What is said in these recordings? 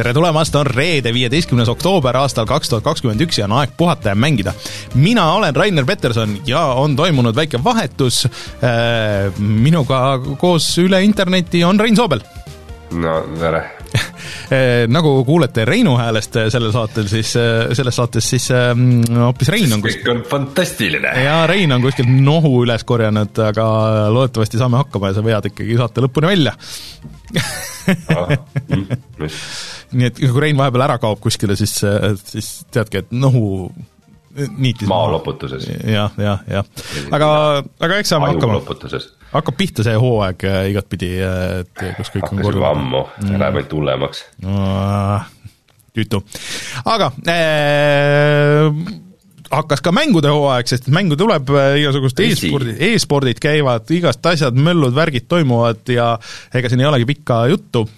tere tulemast, on reede, viieteistkümnes oktoober aastal kaks tuhat kakskümmend üks ja on aeg puhata ja mängida. mina olen Rainer Peterson ja on toimunud väike vahetus. Äh, minuga koos üle interneti on Rein Soobel. no tere nagu kuulete Reinu häälest sellel saatel, siis äh, selles saates siis hoopis Rein on kuskil. kõik on fantastiline. ja Rein on kuskilt nohu üles korjanud, aga loodetavasti saame hakkama ja sa vead ikkagi saate lõpuni välja ah, mm, nii et kui Rein vahepeal ära kaob kuskile, siis, siis teadki, et nohu niitis maaloputuses. jah, jah, jah. aga, aga eks saame hakkama. hakkab pihta see hooaeg äh, igatpidi, et kus kõik Hakkas korda. ammu mm., läheb ainult hullemaks no,. tüütu. aga äh, hakkas ka mängude hooaeg, sest mängu tuleb, äh, igasugused e-spordid, käivad, igast asjad, möllud, värgid toimuvad ja ega siin ei olegi pikka juttu.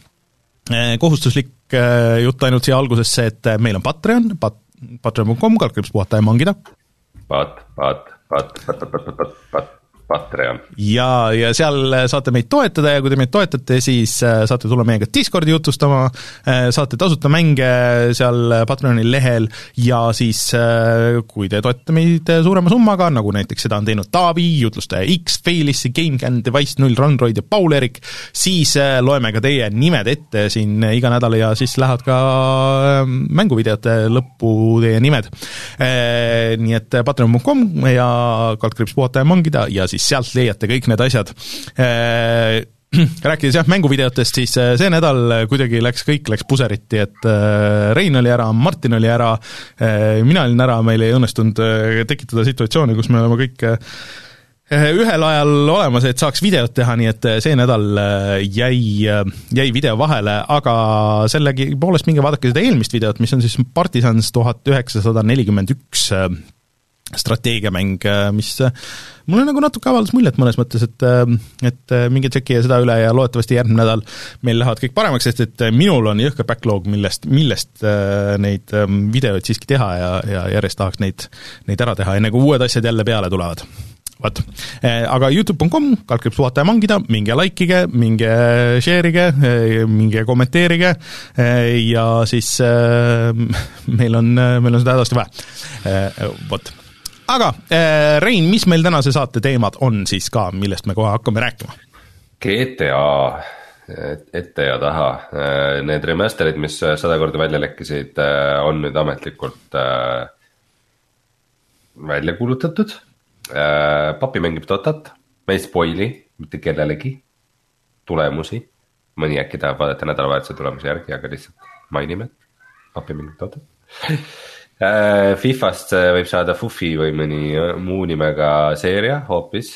Äh, kohustuslik Äh, jutt ainult siia algusesse, et äh, meil on Patreon, pat-, patreon.com, kaldkriips puhata ja mangida. Pat, pat, pat, pat, pat, pat, pat, pat Patreon. ja, ja seal saate meid toetada ja kui te meid toetate, siis äh, saate tulla meiega Discordi jutustama, äh, saate tasuta mänge seal Patreoni lehel ja siis äh, kui te toetate meid suurema summaga, nagu näiteks seda on teinud Taavi, jutlustaja X, Failissi, GameCAN, Device null, Runroid ja Paul-Erik, siis loeme ka teie nimed ette siin iga nädal ja siis lähevad ka mänguvideote lõppu teie nimed. Nii et patreon.com ja kaldkriips puhata ja mangida ja siis siis sealt leiate kõik need asjad. Äh, rääkides jah, mänguvideotest, siis äh, see nädal kuidagi läks, kõik läks puseriti, et äh, Rein oli ära, Martin oli ära, mina olin ära, meil ei õnnestunud tekitada situatsiooni, kus me oleme kõik ühel ajal olemas, et saaks videot teha, nii et see nädal jäi, jäi video vahele, aga sellegipoolest minge vaadake seda eelmist videot, mis on siis Partisans tuhat üheksasada nelikümmend üks strateegiamäng, mis mulle nagu natuke avaldas muljet mõnes mõttes, et et minge tšekkige seda üle ja loodetavasti järgmine nädal meil lähevad kõik paremaks, sest et minul on jõhker backlog, millest, millest neid videoid siiski teha ja, ja järjest tahaks neid, neid ära teha, enne kui uued asjad jälle peale tulevad. Vot, aga Youtube.com, kaldkriips puhata ja mangida, minge likeige, minge share ige, minge kommenteerige ja siis meil on, meil on seda hädasti vaja. Vot aga äh, Rein, mis meil tänase saate teemad on siis ka, millest me kohe hakkame rääkima? GTA ette ja taha, äh, need remaster'id, mis sada korda välja lekkisid, äh, on nüüd ametlikult äh, välja kuulutatud. papi mängib Dotat, me ei spoil'i mitte kellelegi tulemusi. mõni äkki tahab vaadata nädalavahetuse tulemusi järgi, aga lihtsalt mainime, papi mängib Dotat Äh, Fifast äh, võib saada Fufi või mõni äh, muu nimega seeria hoopis.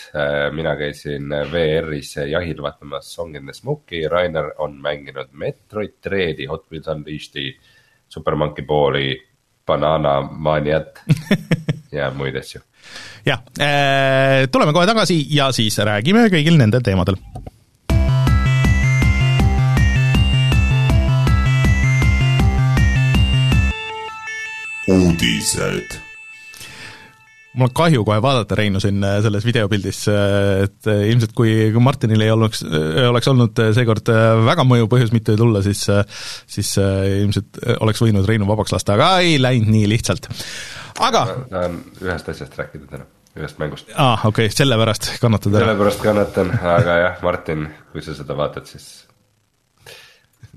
mina käisin VR-is jahil vaatamas Song in the Smoke'i, Rainer on mänginud Metroid Dreadi, Hot Wheels Unleashed'i, Super Monkey Balli, Banana Maniat ja muid asju. jah, tuleme kohe tagasi ja siis räägime kõigil nendel teemadel uudised mul on kahju kohe vaadata Reinu siin äh, selles videopildis, äh, et äh, ilmselt kui, kui Martinil ei oleks, oleks olnud seekord väga mõjuv põhjus mitte tulla, siis siis ilmselt oleks võinud Reinu vabaks lasta, aga ei läinud nii lihtsalt. aga ma tahan ühest asjast rääkida täna, ühest mängust. aa ah,, okei okay,, sellepärast kannatad ära? sellepärast kannatan, aga jah, Martin, kui sa seda vaatad, siis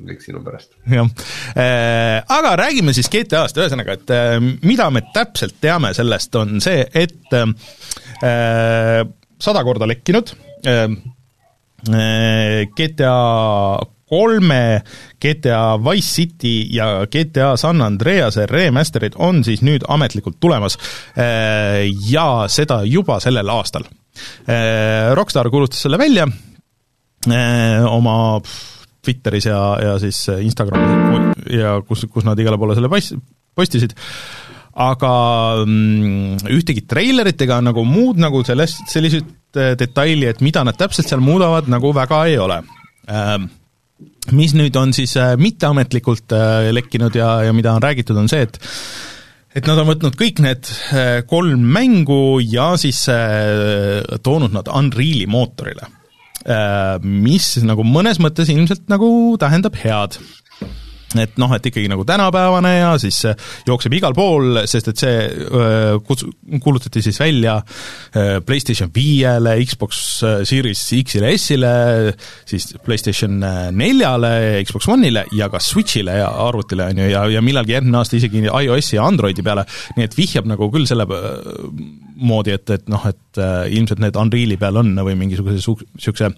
kõik sinu pärast. jah äh,, aga räägime siis GTA-st, ühesõnaga, et äh, mida me täpselt teame sellest, on see, et äh, sada korda lekkinud GTA kolme, GTA Wise City ja GTA San Andrease remaster'id on siis nüüd ametlikult tulemas ja seda juba sellel aastal. Rockstar kuulutas selle välja oma Twitteris ja, ja siis Instagramis ja kus, kus nad igale poole selle pas-, postisid, aga mm, ühtegi treilerit ega nagu muud nagu sellest, selliseid äh, detaili, et mida nad täpselt seal muudavad, nagu väga ei ole. Ähm, mis nüüd on siis äh, mitteametlikult äh, lekkinud ja, ja mida on räägitud, on see, et et nad on võtnud kõik need kolm mängu ja siis toonud nad Unreali mootorile mis nagu mõnes mõttes ilmselt nagu tähendab head. Et noh, et ikkagi nagu tänapäevane ja siis jookseb igal pool, sest et see kuts-, kuulutati siis välja PlayStation viiele, Xbox Series X-ile, S-ile, siis PlayStation neljale, Xbox One'ile ja ka Switch'ile ja arvutile, on ju, ja, ja millalgi järgmine aasta isegi iOS-i ja Androidi peale, nii et vihjab nagu küll selle moodi, et, et noh, et ilmselt need Unreali peal on või mingisuguse su-, niisuguse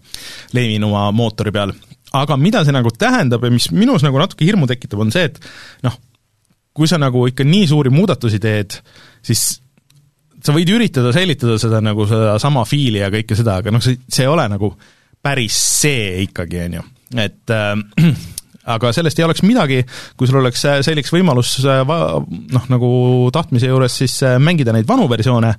levinuma mootori peal aga mida see nagu tähendab ja mis minus nagu natuke hirmu tekitab, on see, et noh, kui sa nagu ikka nii suuri muudatusi teed, siis sa võid üritada säilitada seda nagu sedasama fiili ja kõike seda, aga noh, see, see ei ole nagu päris see ikkagi, on ju, et äh, aga sellest ei oleks midagi, kui sul oleks, säiliks võimalus äh, va-, noh, nagu tahtmise juures siis äh, mängida neid vanu versioone,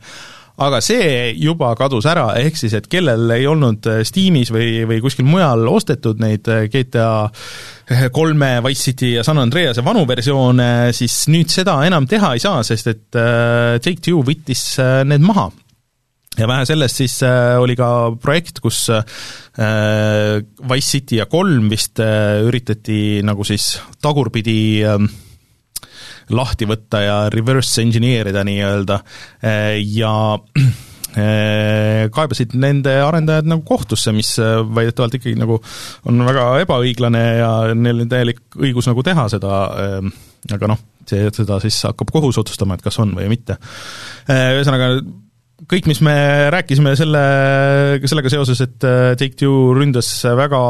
aga see juba kadus ära, ehk siis et kellel ei olnud äh, Steamis või, või kuskil mujal ostetud neid äh, GTA äh, kolme, Wise City ja San Andrease vanu versioone, siis nüüd seda enam teha ei saa, sest et Take-Two võttis need maha. Ja vähe sellest, siis oli ka projekt, kus Wise City ja kolm vist üritati nagu siis tagurpidi lahti võtta ja reverse engineer ida nii-öelda ja eh, kaebasid nende arendajad nagu kohtusse, mis eh, väidetavalt ikkagi nagu on väga ebaõiglane ja neil on täielik õigus nagu teha seda, aga noh, see, seda siis hakkab kohus otsustama, et kas on või mitte. Ühesõnaga, kõik, mis me rääkisime selle, sellega seoses, et Take-Two ründas väga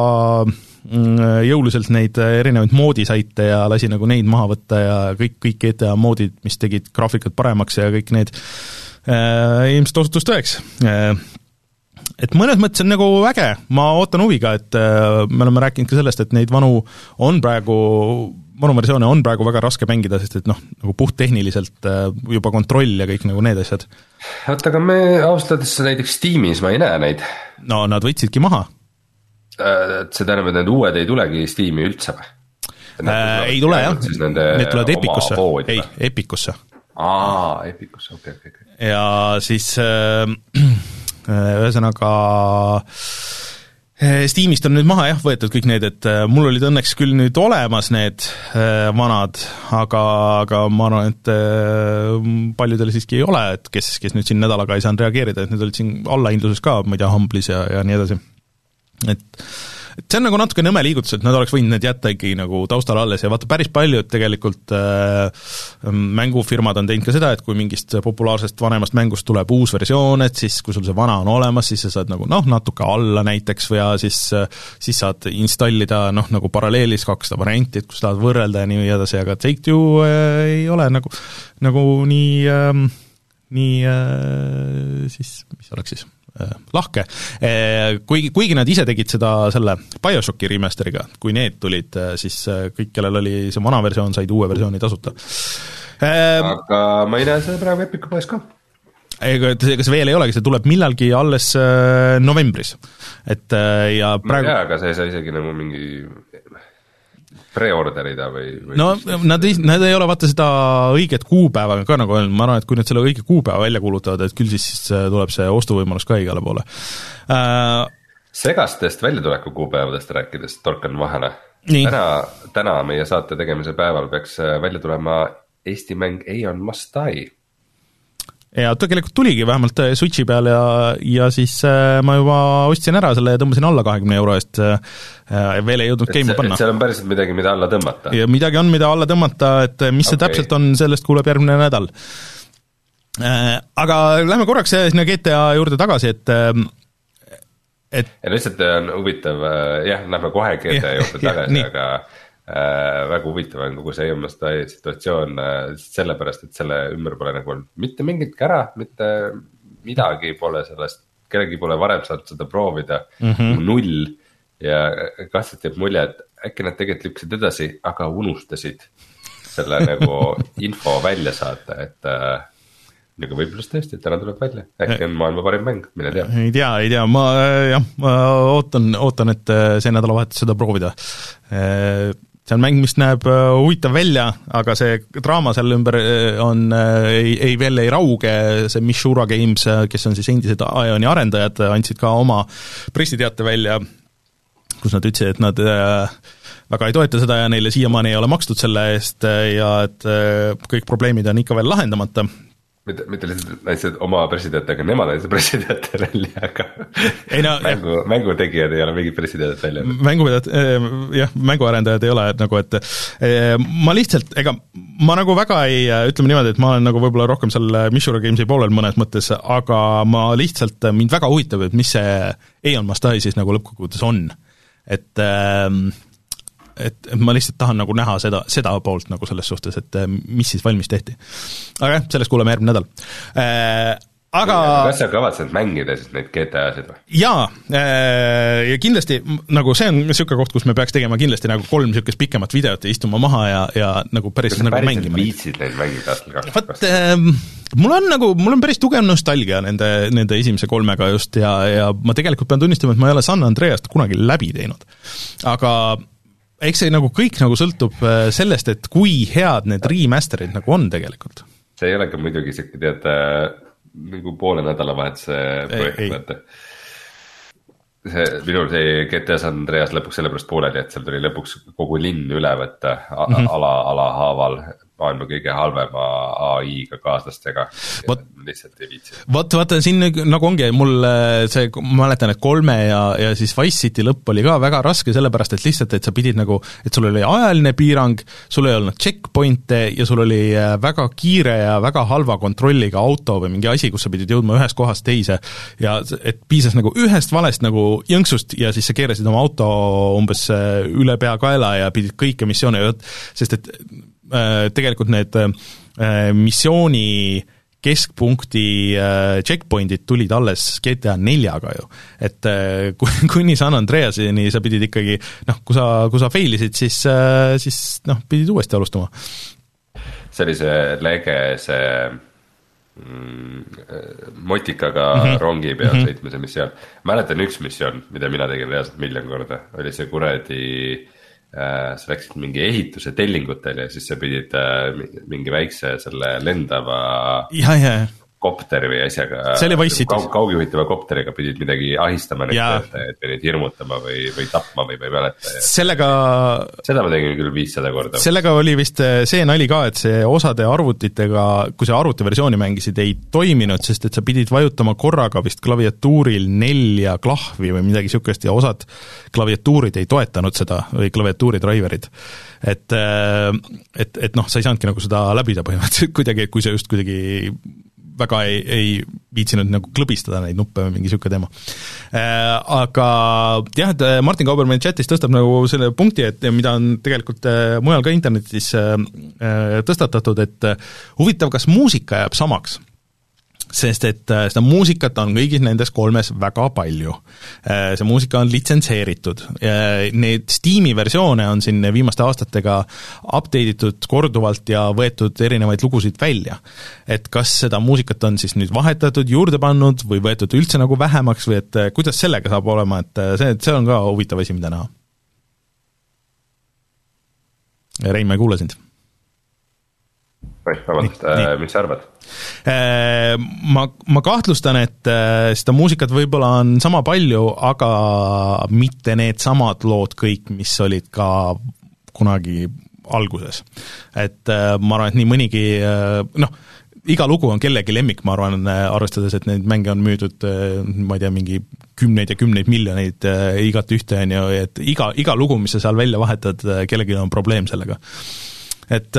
jõuliselt neid äh, erinevaid moodisaite ja lasi nagu neid maha võtta ja kõik, kõik GTA moodid, mis tegid graafikat paremaks ja kõik need äh, ilmselt osutus tõeks äh, et mõnes mõttes on nagu äge, ma ootan huviga, et äh, me oleme rääkinud ka sellest, et neid vanu on praegu, vanu versioone on praegu väga raske mängida, sest et noh, nagu puhttehniliselt äh, juba kontroll ja kõik nagu need asjad. oota, aga me ausalt öeldes näiteks Steamis ma ei näe neid. no nad võtsidki maha Äh, see tähendab, et need uued ei tulegi Steam'i üldse või? Äh, ei tule jah, need tulevad Epicusse, ei, Epicusse. aa, Epicusse, okei okay,, okei okay,, okei. Okay.. ja siis äh, äh, ühesõnaga äh, Steamist on nüüd maha jah, võetud kõik need, et äh, mul olid õnneks küll nüüd olemas need äh, vanad, aga, aga ma arvan, et äh, paljudel siiski ei ole, et kes, kes nüüd siin nädalaga ei saanud reageerida, et need olid siin allahindluses ka, ma ei tea, Humble'is ja, ja nii edasi et et see on nagu natuke nõme liigutus, et nad oleks võinud need jätta ikkagi nagu taustale alles ja vaata, päris paljud tegelikult äh, mängufirmad on teinud ka seda, et kui mingist populaarsest vanemast mängust tuleb uus versioon, et siis kui sul see vana on olemas, siis sa saad nagu noh, natuke alla näiteks või ja siis siis saad installida noh, nagu paralleelis kaks seda varianti, et kus tahad võrrelda ja nii edasi, aga Take-Two äh, ei ole nagu, nagu nii äh, nii äh, siis, mis oleks siis lahke, äh, kuigi, kuigi nad ise tegid seda selle BioShocki remaster'iga, kui need tulid, äh, siis kõik, kellel oli see vana versioon, said uue versiooni tasuta. aga ma ei näe seda praegu Epiku poes ka ega ega see veel ei olegi, see tuleb millalgi alles novembris. et ja praegu ma ei tea, aga sa ei saa isegi nagu mingi pre-orderida või, või no nad ei, nad ei ole vaata seda õiget kuupäeva ka nagu öelnud, ma arvan, et kui nad selle õige kuupäeva välja kuulutavad, et küll siis, siis tuleb see ostuvõimalus ka igale poole äh,. segastest väljatuleku kuupäevadest rääkides, torkan vahele. täna, täna meie saate tegemise päeval peaks äh, välja tulema Eesti mäng Aeon Must Die ja tegelikult tuligi vähemalt äh, Switchi peal ja, ja siis äh, ma juba ostsin ära selle ja tõmbasin alla kahekümne euro eest äh,. veel ei jõudnud käima panna. seal on päriselt midagi, mida alla tõmmata? ja midagi on, mida alla tõmmata, et mis okay. see täpselt on, sellest kuuleb järgmine nädal. Aga lähme korraks sinna GTA juurde tagasi, et et ja lihtsalt on huvitav, jah, lähme kohe GTA juurde tagasi, aga äh, väga huvitav on kogu see EMSTI situatsioon äh, sellepärast, et selle ümber pole nagu olnud mitte mingit kära, mitte midagi pole sellest, kellelgi pole varem saanud seda proovida mm, -hmm. null. ja kahtlasti jääb mulje, et äkki nad tegelikult lükkasid edasi, aga unustasid selle nagu info välja saata, et äh, aga võib-olla tõesti, et täna tuleb välja, äkki on maailma parim mäng, mine tea. ei tea, ei tea, ma jah, ma ootan, ootan, et äh, see nädalavahetus seda proovida äh, see on mäng, mis näeb äh, huvitav välja, aga see draama selle ümber äh, on, äh, ei, ei veel ei rauge, see Mishura Games, kes on siis endised Ioni arendajad, andsid ka oma pressiteate välja, kus nad ütlesid, et nad väga ei toeta seda ja neile siiamaani ei ole makstud selle eest ja et kõik probleemid on ikka veel lahendamata mitte, mitte lihtsalt näitasid oma presidenti, aga nemad näitasid presidenti välja, aga ei no mängu, mängutegijad ei ole mingid presidendid välja. mängupidajad, eh, jah, mänguarendajad ei ole nagu, et eh, ma lihtsalt, ega ma nagu väga ei, ütleme niimoodi, et ma olen nagu võib-olla rohkem seal Mishura Games'i poolel mõnes mõttes, aga ma lihtsalt, mind väga huvitab, et mis see Aeon Mastai siis nagu lõppkokkuvõttes on. et äh, et, et ma lihtsalt tahan nagu näha seda, seda poolt nagu selles suhtes, et eh, mis siis valmis tehti. aga jah, sellest kuuleme järgmine nädal äh, aga kas sa kavatsed mängida siis neid GTA-sid või? jaa, äh, ja kindlasti nagu see on niisugune koht, kus me peaks tegema kindlasti nagu kolm niisugust pikemat videot ja istuma maha ja, ja nagu päris kas nagu päris mängima. viitsid neid mängida aastal kaks tuhat vot äh, mul on nagu, mul on päris tugev nostalgia nende, nende esimese kolmega just ja, ja ma tegelikult pean tunnistama, et ma ei ole San Andreast kunagi läbi teinud. aga eks see nagu kõik nagu sõltub äh, sellest, et kui head need remaster'id nagu on tegelikult. see ei ole ka muidugi sihuke tead nagu poole nädalavahetuse projekt, vaata. see, minul see GTA San Andreas lõpuks sellepärast pooleli, et seal tuli lõpuks kogu linn üle võtta mm -hmm. ala, alahaaval maailma kõige halvema ai-ga kaaslastega. lihtsalt ei viitsi. vot vaata siin nagu ongi mul äh, see, ma mäletan, et kolme ja, ja siis Wise City lõpp oli ka väga raske, sellepärast et lihtsalt, et sa pidid nagu, et sul oli ajaline piirang, sul ei olnud checkpoint'e ja sul oli äh, väga kiire ja väga halva kontrolliga auto või mingi asi, kus sa pidid jõudma ühest kohast teise ja et piisas nagu ühest valest nagu jõnksust ja siis sa keerasid oma auto umbes äh, üle peakaela ja pidid kõiki missioone, sest et tegelikult need äh, missiooni keskpunkti äh, checkpoint'id tulid alles GTA neljaga ju. et kuni San Andreaseni sa pidid ikkagi noh, kui sa, kui sa fail isid, siis, siis noh, pidid uuesti alustama. see oli see lege, see mm, motikaga mm -hmm. rongi peal mm -hmm. sõitmise missioon. mäletan üks missioon, mida mina tegin reaalselt miljon korda, oli see kuradi äh, Äh, sa läksid mingi ehituse tellingutele ja siis sa pidid äh, mingi väikse selle lendava. ja, ja, ja kopteri või asjaga. see oli Wise City's kaug,. kaugjuhitava kopteriga pidid midagi ahistama neid töötajaid või neid hirmutama või, või tapma või ma ei mäleta. sellega. seda ma tegin küll viissada korda. sellega oli vist eh, see nali ka, et see osade arvutitega, kui sa arvutiversiooni mängisid, ei toiminud, sest et sa pidid vajutama korraga vist klaviatuuril nelja klahvi või midagi niisugust ja osad klaviatuurid ei toetanud seda või klaviatuuri driver'id et, eh, et, et noh, sa ei saanudki nagu seda läbida põhimõtteliselt kuidagi, kui sa just kuidagi väga ei, ei viitsinud nagu klõbistada neid nuppe või mingi niisugune teema. Äh, aga jah, et äh, Martin Kauber meil chatis tõstab nagu selle punkti, et mida on tegelikult äh, mujal ka internetis tõstatatud, et huvitav, kas muusika jääb samaks sest et äh, seda muusikat on kõigis nendes kolmes väga palju. Äh, see muusika on litsenseeritud, neid Steam'i versioone on siin viimaste aastatega update itud korduvalt ja võetud erinevaid lugusid välja. et kas seda muusikat on siis nüüd vahetatud, juurde pannud või võetud üldse nagu vähemaks või et äh, kuidas sellega saab olema, et see, see on ka huvitav asi, mida näha. Rein, ma ei kuule sind oi, vabandust, äh, mis sa arvad? Äh, ma, ma kahtlustan, et äh, seda muusikat võib-olla on sama palju, aga mitte needsamad lood kõik, mis olid ka kunagi alguses. et ma arvan, et nii mõnigi noh, iga lugu on kellegi lemmik, ma arvan, arvestades, et neid mänge on müüdud ma ei tea, mingi kümneid ja kümneid miljoneid igat ühte, on ju, et iga, iga lugu, mis sa seal välja vahetad, kellelgi on probleem sellega. et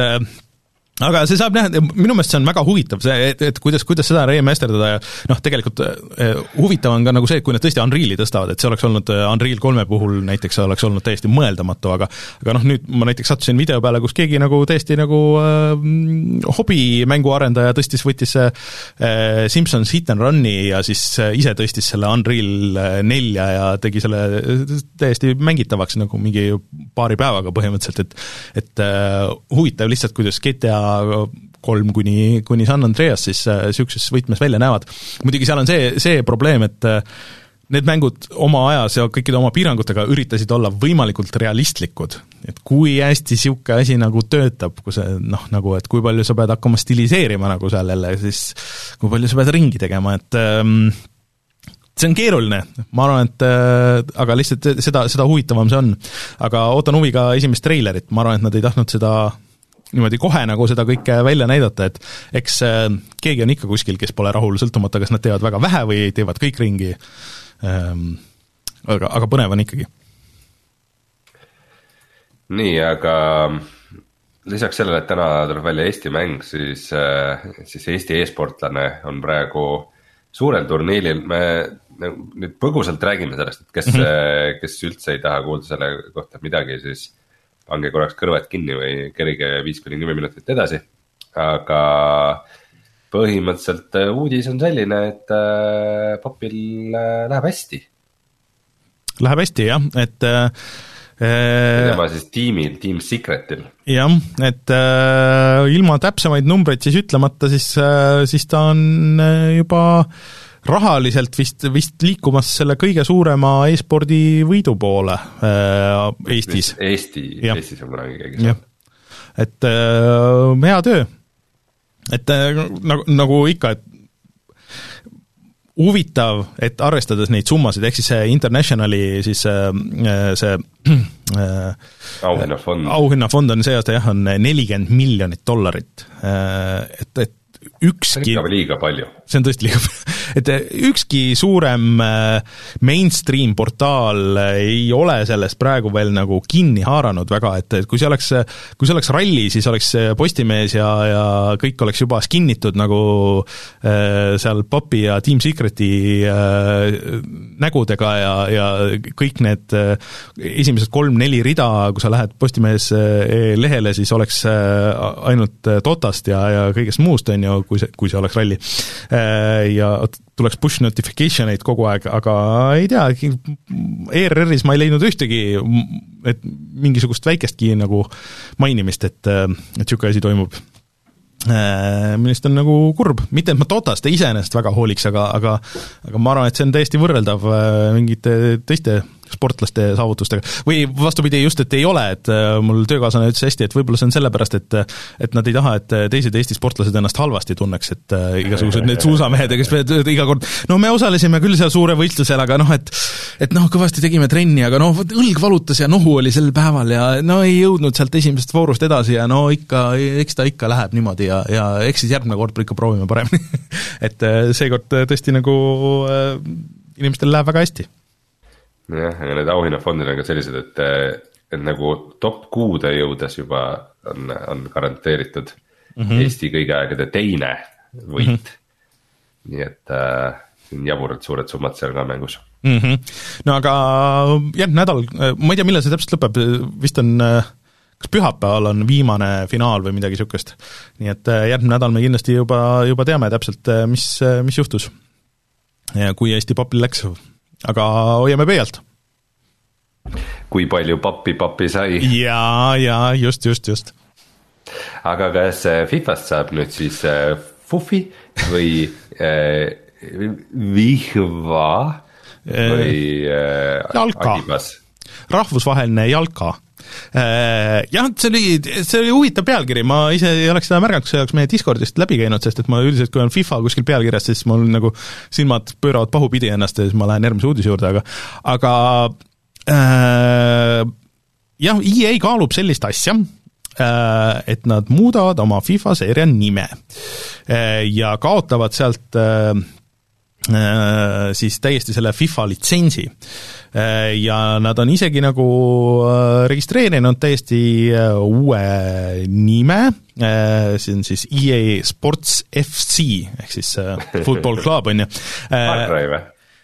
aga see saab näha, minu meelest see on väga huvitav, see, et, et kuidas, kuidas seda remasterdada ja noh, tegelikult eh, huvitav on ka nagu see, et kui nad tõesti Unreali tõstavad, et see oleks olnud eh, Unreal kolme puhul näiteks oleks olnud täiesti mõeldamatu, aga aga noh, nüüd ma näiteks sattusin video peale, kus keegi nagu täiesti nagu äh, hobimänguarendaja tõstis, võttis äh, Simpsons Hit and Run'i ja siis ise tõstis selle Unreal nelja ja tegi selle täiesti mängitavaks nagu mingi paari päevaga põhimõtteliselt, et et äh, huvitav lihtsalt, kuidas GTA kolm kuni, kuni San Andreas siis niisuguses äh, võtmes välja näevad. muidugi seal on see, see probleem, et äh, need mängud oma ajas ja kõikide oma piirangutega üritasid olla võimalikult realistlikud. et kui hästi niisugune asi nagu töötab, kui see noh, nagu et kui palju sa pead hakkama stiliseerima nagu seal jälle, siis kui palju sa pead ringi tegema, et ähm, see on keeruline, ma arvan, et äh, aga lihtsalt seda, seda huvitavam see on. aga ootan huviga esimest treilerit, ma arvan, et nad ei tahtnud seda niimoodi kohe nagu seda kõike välja näidata, et eks äh, keegi on ikka kuskil, kes pole rahul, sõltumata, kas nad teevad väga vähe või teevad kõik ringi ähm,, aga, aga põnev on ikkagi. nii, aga lisaks sellele, et täna tuleb välja Eesti mäng, siis, äh, siis Eesti e-sportlane on praegu suurel turniiril, me nüüd põgusalt räägime sellest, et kes mm, -hmm. kes üldse ei taha kuulda selle kohta midagi, siis pange korraks kõrvad kinni või kerige viis kuni kümme minutit edasi. aga põhimõtteliselt äh, uudis on selline, et äh, popil äh, läheb hästi. Läheb hästi jah, et äh, tema siis tiimil, Team Secretil. jah, et äh, ilma täpsemaid numbreid siis ütlemata, siis äh,, siis ta on juba äh, rahaliselt vist, vist liikumas selle kõige suurema e-spordi võidu poole äh, Eestis. Eesti, Eestis on kunagi keegi saanud. et äh, hea töö. et äh, nagu, nagu ikka, et huvitav, et arvestades neid summasid, ehk siis see Internationali siis äh, see äh, auhinnafond. auhinnafond on see aasta jah, on nelikümmend miljonit dollarit. Äh, et, et ükski see on ikka liiga palju. see on tõesti liiga palju, et eh, ükski suurem eh, mainstream portaal eh, ei ole sellest praegu veel nagu kinni haaranud väga, et, et kui see oleks, kui see oleks ralli, siis oleks Postimees ja, ja kõik oleks juba skin itud nagu seal Popi ja Team Secreti nägudega ja, ja kõik need esimesed kolm-neli rida, kui sa lähed Postimees lehele, siis oleks ainult Dotast ja, ja kõigest muust, on ju, kui see, kui see oleks ralli. Äh, ja tuleks push notification eid kogu aeg, aga ei tea, ERR-is ma ei leidnud ühtegi, et mingisugust väikestki nagu mainimist, et, et niisugune asi toimub äh, millest on nagu kurb, mitte et ma Dotast iseenesest väga hooliks, aga, aga aga ma arvan, et see on täiesti võrreldav äh, mingite teiste sportlaste saavutustega. või vastupidi, just, et ei ole, et äh, mul töökaaslane ütles hästi, et võib-olla see on sellepärast, et et nad ei taha, et teised Eesti sportlased ennast halvasti tunneks, et äh, igasugused need suusamehed ja kes iga kord, no me osalesime küll seal suure võistlusel, aga noh, et et noh, kõvasti tegime trenni, aga noh, õlg valutas ja nohu oli sel päeval ja no ei jõudnud sealt esimesest voorust edasi ja no ikka, eks ta ikka läheb niimoodi ja, ja eks siis järgmine kord ikka proovime paremini et äh, seekord tõesti nagu äh, inimestel läheb väga hästi jah, aga need auhinnafondid on ka sellised, et, et nagu top kuude jõudes juba on, on garanteeritud mm -hmm. Eesti kõigi aegade teine võit mm. -hmm. nii et äh, siin jaburalt suured summad seal ka mängus mm. -hmm. no aga jah, nädal, ma ei tea, millal see täpselt lõpeb, vist on kas pühapäeval on viimane finaal või midagi niisugust. nii et äh, järgmine nädal me kindlasti juba, juba teame täpselt, äh, mis, mis juhtus. ja kui hästi popil läks aga hoiame pöialt. kui palju pappi pappi sai? jaa, jaa, just, just, just. aga kas äh, Fifast saab nüüd siis äh, Fufi või äh, Vihva või äh, Jalka, rahvusvaheline jalka Äh, jah, see oli, see oli huvitav pealkiri, ma ise ei oleks seda märganud, kui see oleks meie Discordist läbi käinud, sest et ma üldiselt, kui on FIFA kuskil pealkirjas, siis mul nagu silmad pööravad pahupidi ennast ja siis ma lähen järgmise uudise juurde, aga aga äh, jah, EA kaalub sellist asja, äh, et nad muudavad oma FIFA seeria nime äh, ja kaotavad sealt siis täiesti selle FIFA litsentsi Äh, ja nad on isegi nagu äh, registreerinud täiesti äh, uue nime, see on siis EA Sports FC ehk siis football club on ju.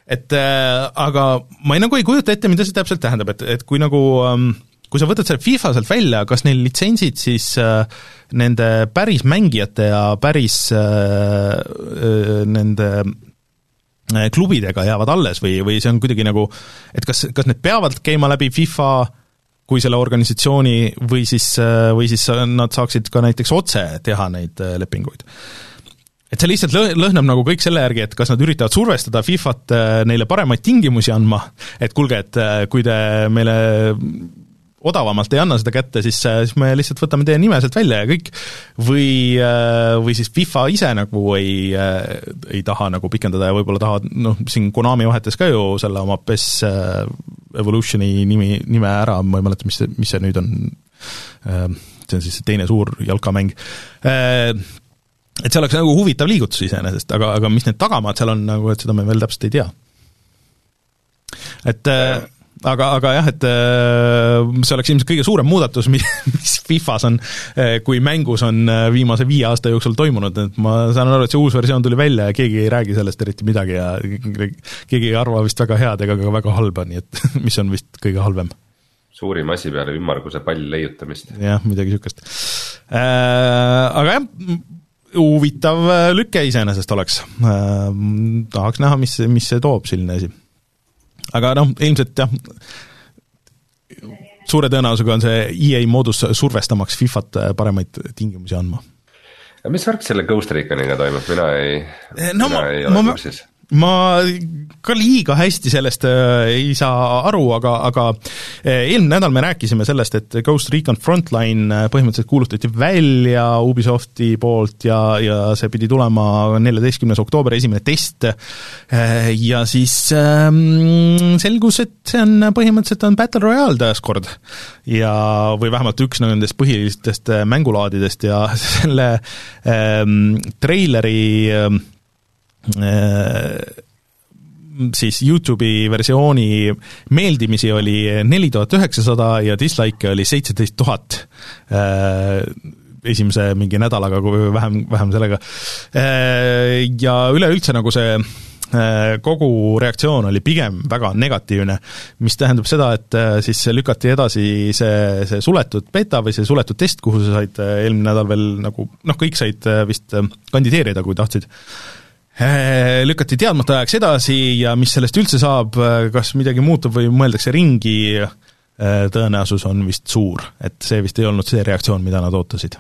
et aga ma ei, nagu ei kujuta ette, mida see täpselt tähendab, et, et kui nagu ähm, kui sa võtad selle FIFA sealt välja, kas neil litsentsid siis äh, nende päris mängijate ja päris äh, äh, nende Äh, klubidega jäävad alles või, või see on kuidagi nagu, et kas, kas need peavad käima läbi FIFA kui selle organisatsiooni või siis, äh, või siis nad saaksid ka näiteks otse teha neid äh, lepinguid? et see lihtsalt lõ-, lõhnab nagu kõik selle järgi, et kas nad üritavad survestada Fifat neile paremaid tingimusi andma, et kuulge, et kui te meile odavamalt ei anna seda kätte, siis, siis me lihtsalt võtame teie nime sealt välja ja kõik, või, või siis FIFA ise nagu ei, ei taha nagu pikendada ja võib-olla tahavad, noh, siin Konami vahetas ka ju selle oma PES Evolutioni nimi, nime ära, ma ei mäleta, mis see, mis see nüüd on, see on siis teine suur jalkamäng, et see oleks nagu huvitav liigutus iseenesest, aga, aga mis need tagamaad seal on, nagu et seda me veel täpselt ei tea. et äh, aga, aga jah, et äh, see oleks ilmselt kõige suurem muudatus, mis, Fifas on, äh, kui mängus on äh, viimase viie aasta jooksul toimunud, et ma saan aru, et see uus versioon tuli välja ja keegi ei räägi sellest eriti midagi ja keegi ei arva vist väga head ega ka väga halba, nii et mis on vist kõige halvem suurim asi peale ümmarguse palli leiutamist. jah, midagi niisugust. Aga jah, huvitav lüke iseenesest oleks tahaks näha, mis, mis see toob, selline asi aga noh, ilmselt jah, suure tõenäosusega on see EA moodus survestamaks Fifat paremaid tingimusi andma. mis värk selle Ghost Reconiga toimub, mina ei no mina ma, ei ole kursis ma ka liiga hästi sellest äh, ei saa aru, aga, aga äh, eelmine nädal me rääkisime sellest, et Ghost Recon Frontline äh, põhimõtteliselt kuulutati välja Ubisofti poolt ja, ja see pidi tulema neljateistkümnes oktoober, esimene test, ja siis ähm, selgus, et see on põhimõtteliselt on Battle Royale taaskord. ja, või vähemalt üks nendest põhilistest mängulaadidest ja selle ähm, treileri ähm, Äh, siis Youtube'i versiooni meeldimisi oli neli tuhat üheksasada ja dislike'e oli seitseteist tuhat äh, esimese mingi nädalaga, kui vähem, vähem sellega. Äh, ja üleüldse nagu see kogu reaktsioon oli pigem väga negatiivne, mis tähendab seda, et siis lükati edasi see, see suletud beta või see suletud test, kuhu sa said eelmine nädal veel nagu noh, kõik said vist kandideerida, kui tahtsid Äh, lükati teadmata ajaks edasi ja mis sellest üldse saab, äh, kas midagi muutub või mõeldakse ringi, äh, tõenäosus on vist suur, et see vist ei olnud see reaktsioon, mida nad ootasid.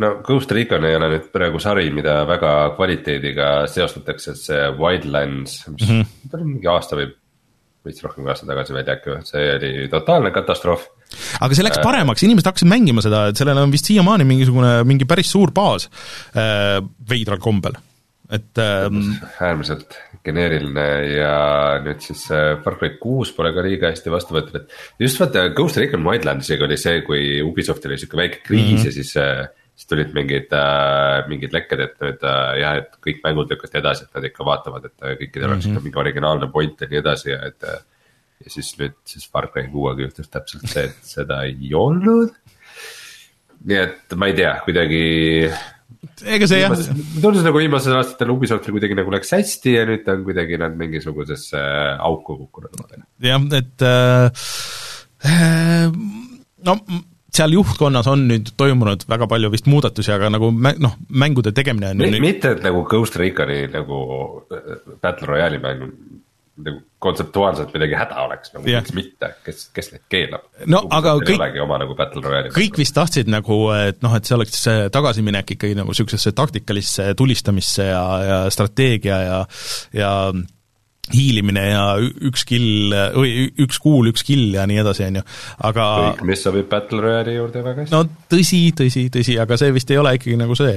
no Ghost Recon ei ole nüüd praegu sari, mida väga kvaliteediga seostatakse, et see Wildlands, mis mm -hmm. oli mingi aasta või veits rohkem kui aasta tagasi välja äkki või, see oli totaalne katastroof. aga see läks paremaks, inimesed hakkasid mängima seda, et sellel on vist siiamaani mingisugune, mingi päris suur baas äh, veidral kombel et ähm, äärmiselt geneeriline ja nüüd siis äh, Far Cry kuus pole ka liiga hästi vastu võetud, et just vaata Ghost Recon Wildlandsiga oli see, kui Ubisoftil oli sihuke väike kriis mm -hmm. ja siis äh, siis tulid mingid äh,, mingid lekked, et nüüd jah, et kõik mängud lükati edasi, et nad ikka vaatavad, et kõikidel mm -hmm. oleks ikka mingi originaalne point ja nii edasi ja et. ja siis nüüd siis Far Cry kuuega juhtus täpselt see, et seda ei olnud. nii et ma ei tea, kuidagi ega see jah. tundus nagu viimasel aastatel Ubisoftil kuidagi nagu läks hästi ja nüüd ta on kuidagi nad mingisugusesse auku kukkunud. jah, et äh, äh, no seal juhtkonnas on nüüd toimunud väga palju vist muudatusi, aga nagu noh, mängude tegemine on M nüüd... mitte, et nagu Ghost Reconi nagu äh, Battle Royale'i mäng nagu kontseptuaalselt midagi häda oleks, nagu miks mitte, kes, kes neid keelab? no Ubisoft aga kõik, oma nagu kõik vist tahtsid nagu, et noh, et see oleks tagasiminek ikkagi nagu niisugusesse taktikalisse tulistamisse ja, ja strateegia ja, ja hiilimine ja üks kill, või üks kuul, üks kill ja nii edasi, on ju, aga kõik, mis sobib Battle Royale'i juurde väga hästi. no tõsi, tõsi, tõsi, aga see vist ei ole ikkagi nagu see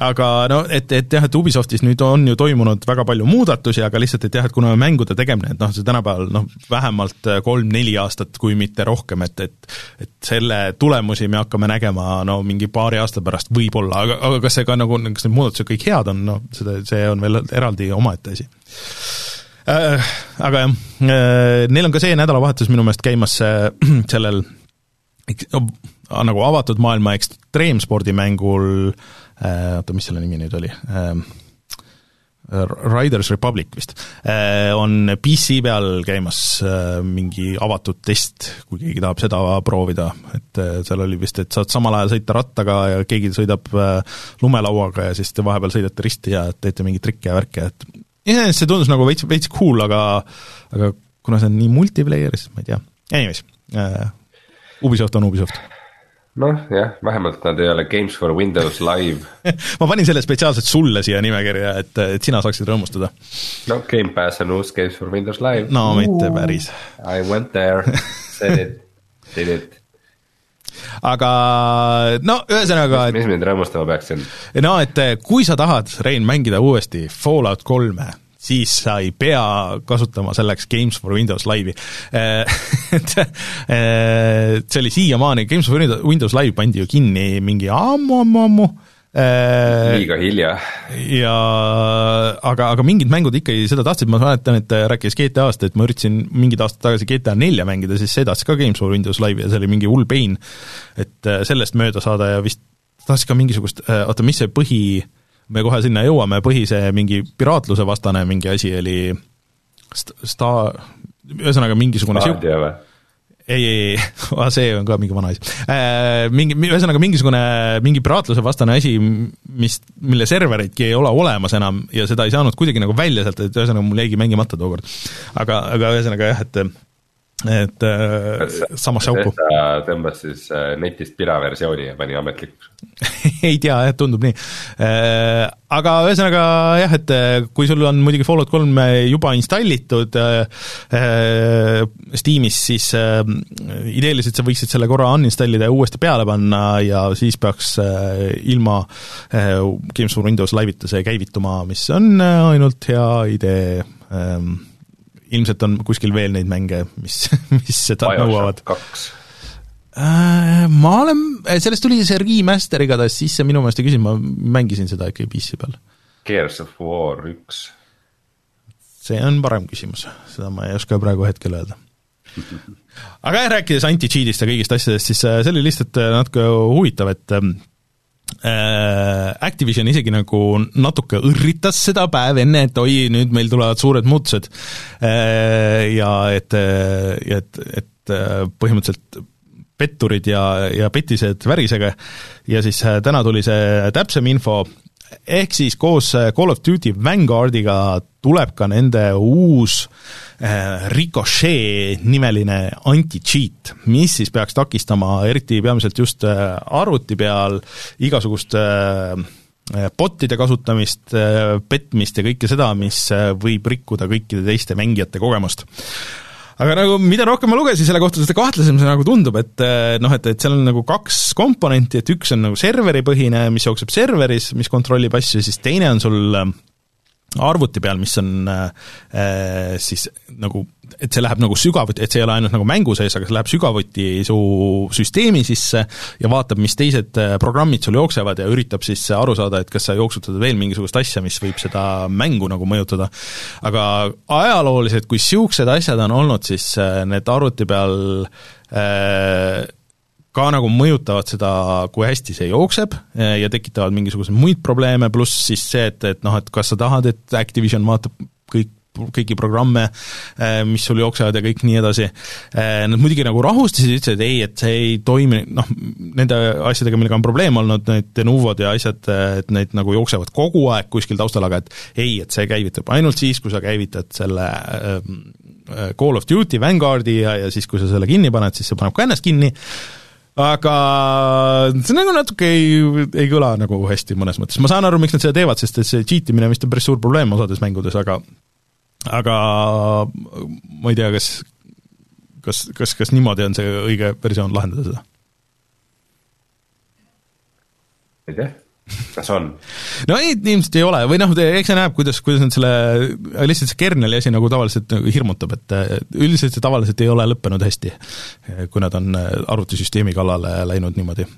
aga no et, et jah, et Ubisoftis nüüd on ju toimunud väga palju muudatusi, aga lihtsalt, et jah, et kuna mängude tegemine, et noh, see tänapäeval noh, vähemalt kolm-neli aastat, kui mitte rohkem, et, et et selle tulemusi me hakkame nägema no mingi paari aasta pärast võib-olla, aga, aga kas see ka nagu, kas need muudatused kõik head on, noh, seda, see on veel eraldi omaette asi äh,. Aga jah äh,, neil on ka see nädalavahetus minu meelest käimas äh, sellel nagu avatud maailma ekstreemspordimängul äh, oota, mis selle nimi nüüd oli? Äh,? Riders Republic vist, äh, on PC peal käimas äh, mingi avatud test, kui keegi tahab seda proovida, et äh, seal oli vist, et saad samal ajal sõita rattaga ja keegi sõidab lumelauaga ja siis te vahepeal sõidate risti ja teete mingeid trikke ja värke, et iseenesest see tundus nagu veits, veits cool, aga aga kuna see on nii multiplayer, siis ma ei tea, anyways Ubisoft on Ubisoft noh, jah, vähemalt nad ei ole Games for Windows live ma panin selle spetsiaalselt sulle siia nimekirja, et, et sina saaksid rõõmustada. no Gamepass on uus Games for Windows live. no mitte päris. I went there, said it aga no ühesõnaga mis mind rõõmustama peaks siin? no et kui sa tahad, Rein, mängida uuesti Fallout kolme, siis sa ei pea kasutama selleks Games for Windows Live'i et eh, see oli siiamaani, Games for Windows Live pandi ju kinni mingi ammu-ammu-ammu Äh, liiga hilja. ja aga, aga mingid mängud ikkagi seda tahtsid, ma mäletan, et rääkides GTA-st, et ma üritasin mingid aastad tagasi GTA nelja mängida, siis see tahtis ka Games for Windows Live'i ja see oli mingi hull pain, et äh, sellest mööda saada ja vist tahtis ka mingisugust, äh, oota, mis see põhi, me kohe sinna jõuame, põhi see mingi piraatluse vastane mingi asi oli sta-, sta-, ühesõnaga mingisugune Stadia või? ei, ei, ei, see on ka mingi vana asi äh,. Mingi, ühesõnaga mingisugune, mingi piraatluse vastane asi, mis, mille servereidki ei ole olemas enam ja seda ei saanud kuidagi nagu välja sealt, et ühesõnaga mul jäigi mängimata tookord. aga, aga ühesõnaga jah, et et äh, samasse auku. tõmbas siis äh, netist piraversiooni ja pani ametlikuks ei tea jah, tundub nii. Äh, aga ühesõnaga jah, et kui sul on muidugi Fallout kolm juba installitud Steamis, siis ideeliselt sa võiksid selle korra uninstallida ja uuesti peale panna ja siis peaks ilma Games for Windows Live'ita see käivituma, mis on ainult hea idee ähm, ilmselt on kuskil veel neid mänge, mis, mis seda nõuavad. kaks äh, ma olen, sellest tuli see remaster igatahes sisse minu meelest ja küsin, ma mängisin seda ikkagi PC peal. Gears of War üks. see on parem küsimus, seda ma ei oska praegu hetkel öelda aga jah, rääkides anti-cheat'ist ja kõigist asjadest, siis äh, see oli lihtsalt äh, natuke huvitav, et ähm, Äh, Activision isegi nagu natuke õrritas seda päev enne, et oi, nüüd meil tulevad suured muutused. Äh, ja et, et, et põhimõtteliselt petturid ja, ja petised värisege. Ja siis äh, täna tuli see täpsem info, ehk siis koos Call of Duty Vanguardiga tuleb ka nende uus äh, Ricochet nimeline anti-cheat, mis siis peaks takistama eriti peamiselt just äh, arvuti peal igasugust äh, bot'ide kasutamist, petmist ja kõike seda, mis võib rikkuda kõikide teiste mängijate kogemust aga nagu mida rohkem ma lugesin selle kohta, seda kahtlasem see nagu tundub, et noh, et, et seal on nagu kaks komponenti, et üks on nagu serveripõhine, mis jookseb serveris, mis kontrollib asju, siis teine on sul arvuti peal, mis on äh, siis nagu, et see läheb nagu sügavuti, et see ei ole ainult nagu mängu sees, aga see läheb sügavuti su süsteemi sisse ja vaatab, mis teised äh, programmid sul jooksevad ja üritab siis aru saada, et kas sa jooksutad veel mingisugust asja, mis võib seda mängu nagu mõjutada. aga ajalooliselt, kui niisugused asjad on olnud, siis äh, need arvuti peal äh, ka nagu mõjutavad seda, kui hästi see jookseb ja tekitavad mingisuguseid muid probleeme, pluss siis see, et, et noh, et kas sa tahad, et Activision vaatab kõiki programme, mis sul jooksevad ja kõik nii edasi. Nad muidugi nagu rahustasid, ütlesid, et ei, et see ei toimi, noh, nende asjadega, millega on probleem olnud, need Denuvod ja asjad, et need nagu jooksevad kogu aeg kuskil taustal, aga et ei, et see käivitub ainult siis, kui sa käivitad selle Call of Duty Vanguardi ja, ja siis, kui sa selle kinni paned, siis see paneb ka ennast kinni aga see nagu natuke ei, ei kõla nagu hästi mõnes mõttes, ma saan aru, miks nad seda teevad, sest et see cheat imine vist on päris suur probleem osades mängudes, aga aga ma ei tea, kas kas, kas, kas niimoodi on see õige versioon lahendada seda? ei tea kas on? no ei, ilmselt ei ole või noh, eks see näeb, kuidas, kuidas nad selle, lihtsalt see kerneli asi nagu tavaliselt nagu hirmutab, et üldiselt see tavaliselt ei ole lõppenud hästi, kui nad on arvutisüsteemi kallale läinud niimoodi,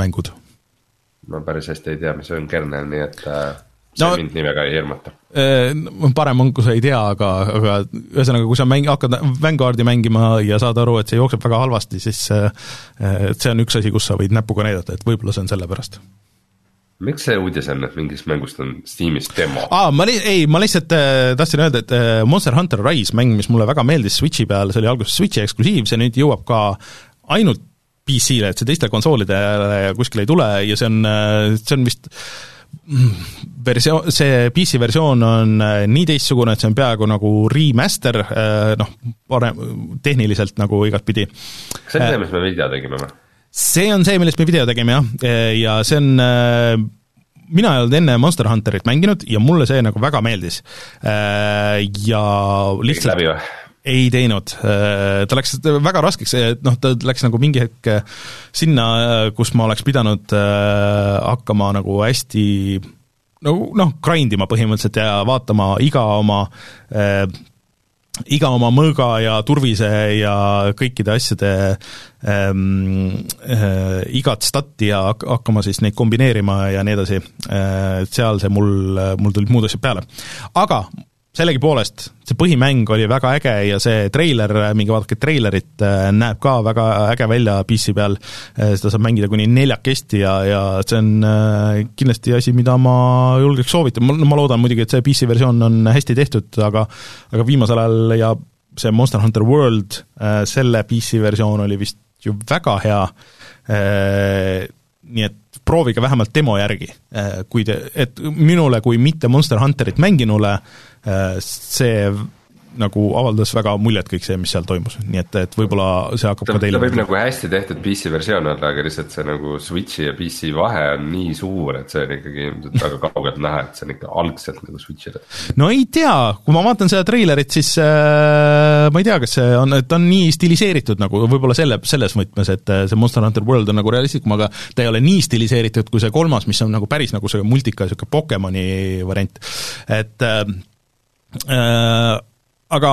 mängud. ma päris hästi ei tea, mis on kernel, nii et äh, see no, mind nii väga ei hirmuta. Parem on, kui sa ei tea, aga, aga ühesõnaga, kui sa mäng-, hakkad Vanguardi mängima ja saad aru, et see jookseb väga halvasti, siis et see on üks asi, kus sa võid näpuga näidata, et võib-olla see on selle pärast miks see uudis on, et mingist mängust on Steamis demo? aa, ma li-, ei, ma lihtsalt äh, tahtsin öelda, et äh, Monster Hunter Rise, mäng, mis mulle väga meeldis Switchi peal, see oli alguses Switchi eksklusiiv, see nüüd jõuab ka ainult PC-le, et see teistele konsoolidele kuskile ei tule ja see on, äh, see on vist versioon, see PC versioon on äh, nii teistsugune, et see on peaaegu nagu remaster, äh, noh, parem, tehniliselt nagu igatpidi. kas see on see, mis me video tegime või? see on see, millest me video tegime jah, ja see on mina ei olnud enne Monster Hunterit mänginud ja mulle see nagu väga meeldis. Ja lihtsalt läbi või? Ei teinud, ta läks väga raskeks, noh, ta läks nagu mingi hetk sinna, kus ma oleks pidanud hakkama nagu hästi no noh, grind ima põhimõtteliselt ja vaatama iga oma äh, iga oma mõõga ja turvise ja kõikide asjade ähm, äh, igat stati ja hakkama siis neid kombineerima ja nii edasi äh,, seal see mul, mul tulid muud asjad peale. aga sellegipoolest, see põhimäng oli väga äge ja see treiler, minge vaadake treilerit, näeb ka väga äge välja PC peal, seda saab mängida kuni neljakesti ja, ja see on äh, kindlasti asi, mida ma julgeks soovitada, ma, ma loodan muidugi, et see PC versioon on hästi tehtud, aga aga viimasel ajal ja see Monster Hunter World, äh, selle PC versioon oli vist ju väga hea, äh, nii et proovige vähemalt demo järgi, kui te, et minule kui mitte Monster Hunterit mänginule äh, Äh, see nagu avaldas väga muljet kõik see, mis seal toimus, nii et, et võib-olla see hakkab ta, ka teile ta võib nagu hästi tehtud PC versioon olla, aga lihtsalt see nagu Switch'i ja PC vahe on nii suur, et see on ikkagi ilmselt väga kaugelt näha, et see on ikka algselt nagu Switch'ile. no ei tea, kui ma vaatan seda treilerit, siis äh, ma ei tea, kas see on, et on nii stiliseeritud nagu võib-olla selle, selles võtmes, et äh, see Monster Hunter World on nagu realistlikum, aga ta ei ole nii stiliseeritud kui see kolmas, mis on nagu päris nagu see multika, niisugune Pokemoni variant, et äh, Äh, aga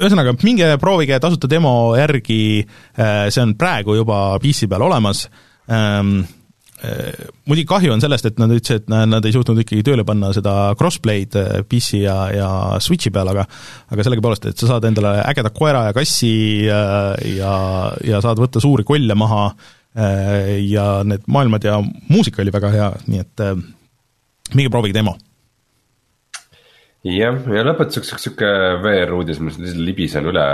ühesõnaga, minge proovige tasuta demo järgi, äh, see on praegu juba PC peal olemas, ähm, äh, muidugi kahju on sellest, et nad ütlesid, et nad ei suutnud ikkagi tööle panna seda crossplay'd PC ja, ja Switchi peal, aga aga sellegipoolest, et sa saad endale ägeda koera ja kassi ja, ja, ja saad võtta suuri kolle maha ja need maailmad ja muusika oli väga hea, nii et minge proovige demo jah, ja lõpetuseks üks sihuke VR-uudis, ma lihtsalt libisen üle,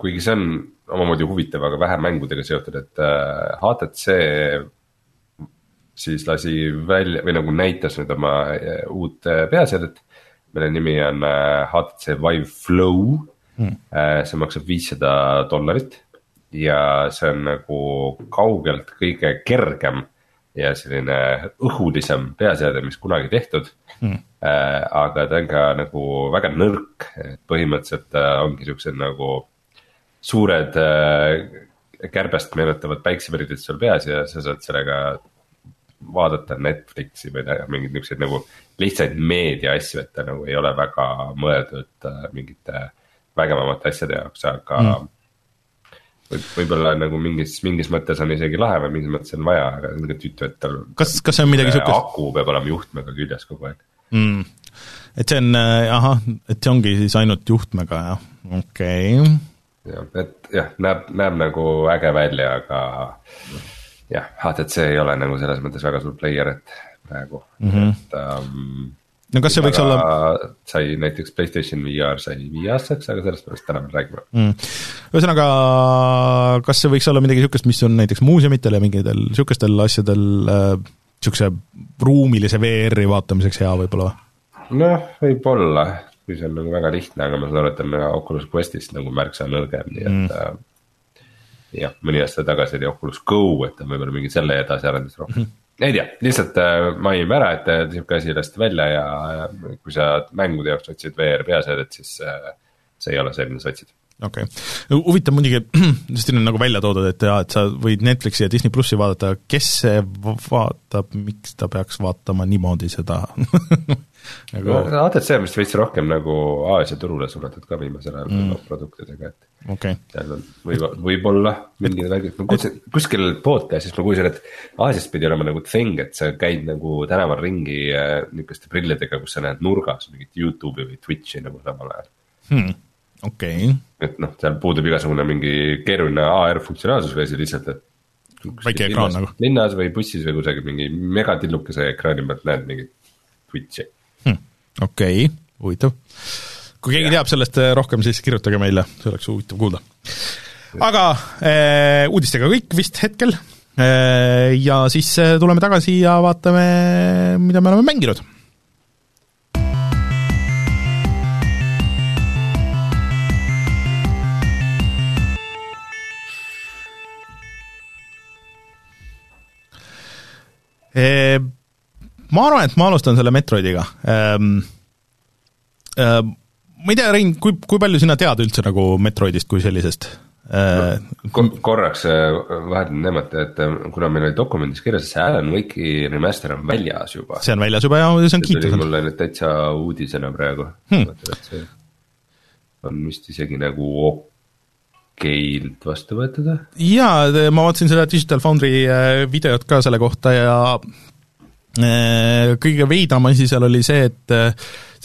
kuigi see on omamoodi huvitav, aga vähe mängudega seotud, et HTC äh, siis lasi välja või nagu näitas nüüd oma äh, uut äh, peaseadet. mille nimi on HTC Vive Flow hmm., see maksab viissada dollarit ja see on nagu kaugelt kõige kergem ja selline õhulisem peaseade, mis kunagi tehtud. Mm.. Äh, aga ta on ka nagu väga nõrk, et põhimõtteliselt äh, ongi siuksed nagu suured äh, kärbest meenutavad päikseprillid sul peas ja sa saad sellega vaadata Netflixi või mingeid niukseid nagu lihtsaid meediaasju, et ta nagu ei ole väga mõeldud mingite vägevamate asjade jaoks, aga mm võib-olla nagu mingis, mingis mõttes on isegi lahe või mingis mõttes on vaja, aga ka tüütu, et tal. kas, kas see on midagi sihukest? aku peab olema juhtmega küljes kogu aeg mm.. et see on, äh, ahah, et see ongi siis ainult juhtmega, jah, okei okay.. jah, et jah, näeb, näeb nagu äge välja, aga jah, HTC ei ole nagu selles mõttes väga suur player, et praegu mm, -hmm. et um, no kas see võiks olla sai näiteks Playstation VR sai viieaastaseks, aga sellest pärast täna veel räägime mm.. ühesõnaga, kas see võiks olla midagi niisugust, mis on näiteks muuseumitel ja mingitel niisugustel asjadel äh, ruumilise VR-i vaatamiseks hea võib-olla või? noh, võib-olla, kui see on nagu väga lihtne, aga ma saan aru, et on Oculus Questist nagu märksa nõrgem, nii et mm. äh, jah, mõni aasta tagasi oli Oculus Go, et on võib-olla mingi selle edasiarendus rohkem mm. -hmm ei tea, lihtsalt äh, mainime ära, et sihuke asi lasti välja ja kui sa mängude jaoks otsid VR peaseadet, siis äh, see ei ole see, mida sa otsid okei okay., huvitav muidugi, siin on nagu välja toodud, et jaa, et sa võid Netflixi ja Disney plussi vaadata, kes see vaatab, miks ta peaks vaatama niimoodi seda nagu ATC on vist veits rohkem nagu Aasia turule suunatud ka viimasel ajal mm. produktidega, et okay.. seal on võib, võib-olla mingid värgid, ma kuulsin kuskil podcast'is ma kuulsin, et Aasias pidi olema nagu thing, et sa käid nagu tänaval ringi äh, niisuguste prillidega, kus sa näed nurgas mingit Youtube'i või Twitch'i nagu samal ajal hmm okei okay.. et noh, seal puudub igasugune mingi keeruline AR funktsionaalsus või asi lihtsalt, et. väike ekraan nagu. linnas või bussis või kusagil mingi megatillukese ekraani pealt näed mingit Twitch'i okei okay,, huvitav. kui keegi ja. teab sellest eh, rohkem, siis kirjutage meile, see oleks huvitav kuulda. aga äh, uudistega kõik vist hetkel äh, ja siis tuleme tagasi ja vaatame, mida me oleme mänginud ma arvan, et ma alustan selle Metroidiga ähm,. Ähm, ma ei tea, Rein, kui, kui palju sina tead üldse nagu Metroidist kui sellisest äh, no,? korraks äh, vahetan teemat, et äh, kuna meil oli dokumendis kirjas, see Alan Wake'i remaster on väljas juba. see on väljas juba ja see on kiitus. mulle nüüd täitsa uudisena praegu hmm., et on vist isegi nagu okeilt vastu võetud. jaa, ma vaatasin seda Digital Foundry videot ka selle kohta ja kõige veidram asi seal oli see, et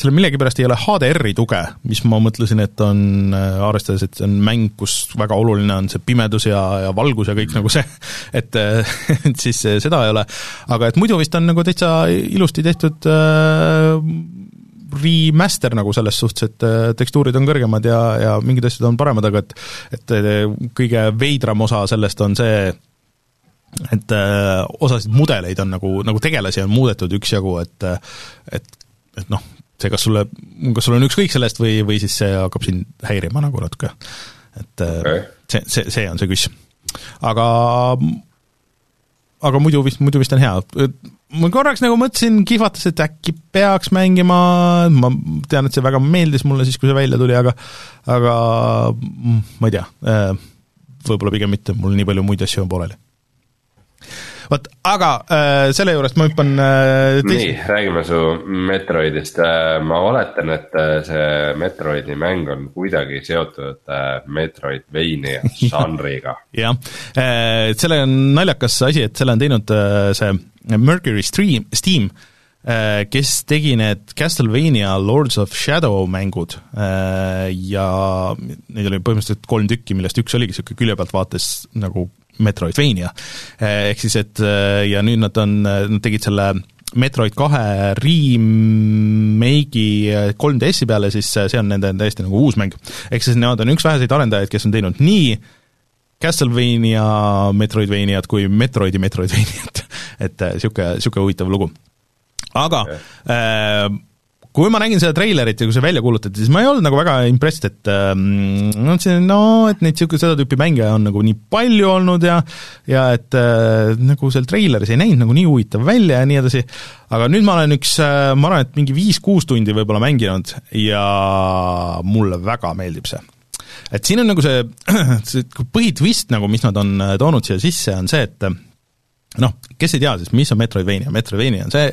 sellel millegipärast ei ole HDR-i tuge, mis ma mõtlesin, et on, äh, arvestades, et see on mäng, kus väga oluline on see pimedus ja, ja valgus ja kõik nagu see, et, äh, et siis äh, seda ei ole. aga et muidu vist on nagu täitsa ilusti tehtud äh, remaster nagu selles suhtes, et tekstuurid on kõrgemad ja, ja mingid asjad on paremad, aga et et kõige veidram osa sellest on see, et äh, osasid mudeleid on nagu, nagu tegelasi on muudetud üksjagu, et et et noh, see, kas sulle, kas sul on ükskõik sellest või, või siis see hakkab sind häirima nagu natuke. et äh, okay. see, see, see on see küss. aga, aga muidu vist, muidu vist on hea. ma korraks nagu mõtlesin, kihvatas, et äkki peaks mängima, ma tean, et see väga meeldis mulle siis, kui see välja tuli, aga aga ma ei tea, äh, võib-olla pigem mitte, mul nii palju muid asju on pooleli vot, aga äh, selle juurest ma hüppan äh, teis... nii, räägime su Metroidist. Äh,, ma oletan, et äh, see Metroidi mäng on kuidagi seotud äh, Metroidvania žanriga. Jah. Äh,, selle on naljakas asi, et selle on teinud äh, see Mercury Stream, Steam äh, kes tegi need Castlevania Lords of Shadow mängud. Äh, ja neid oli põhimõtteliselt kolm tükki, millest üks oligi niisugune külje pealt vaates nagu Metroidvania. ehk siis, et ja nüüd nad on, nad tegid selle Metroid kahe remake'i 3DS-i peale, siis see on nende täiesti nagu uus mäng. ehk siis nemad on üks väheseid arendajaid, kes on teinud nii Castlevania Metroidvaniat kui Metroidi Metroidvaniat et niisugune, niisugune huvitav lugu. aga okay. äh, kui ma nägin seda treilerit ja kui see välja kuulutati, siis ma ei olnud nagu väga impressed, et ähm, ma mõtlesin, no et neid niisugune, seda tüüpi mänge on nagu nii palju olnud ja ja et äh, nagu seal treileris ei näinud nagu nii huvitav välja ja nii edasi, aga nüüd ma olen üks äh,, ma arvan, et mingi viis-kuus tundi võib-olla mänginud ja mulle väga meeldib see. Et siin on nagu see, see põhitvist nagu, mis nad on äh, toonud siia sisse, on see, et noh, kes ei tea siis, mis on Metroidvania, Metroidvania on see,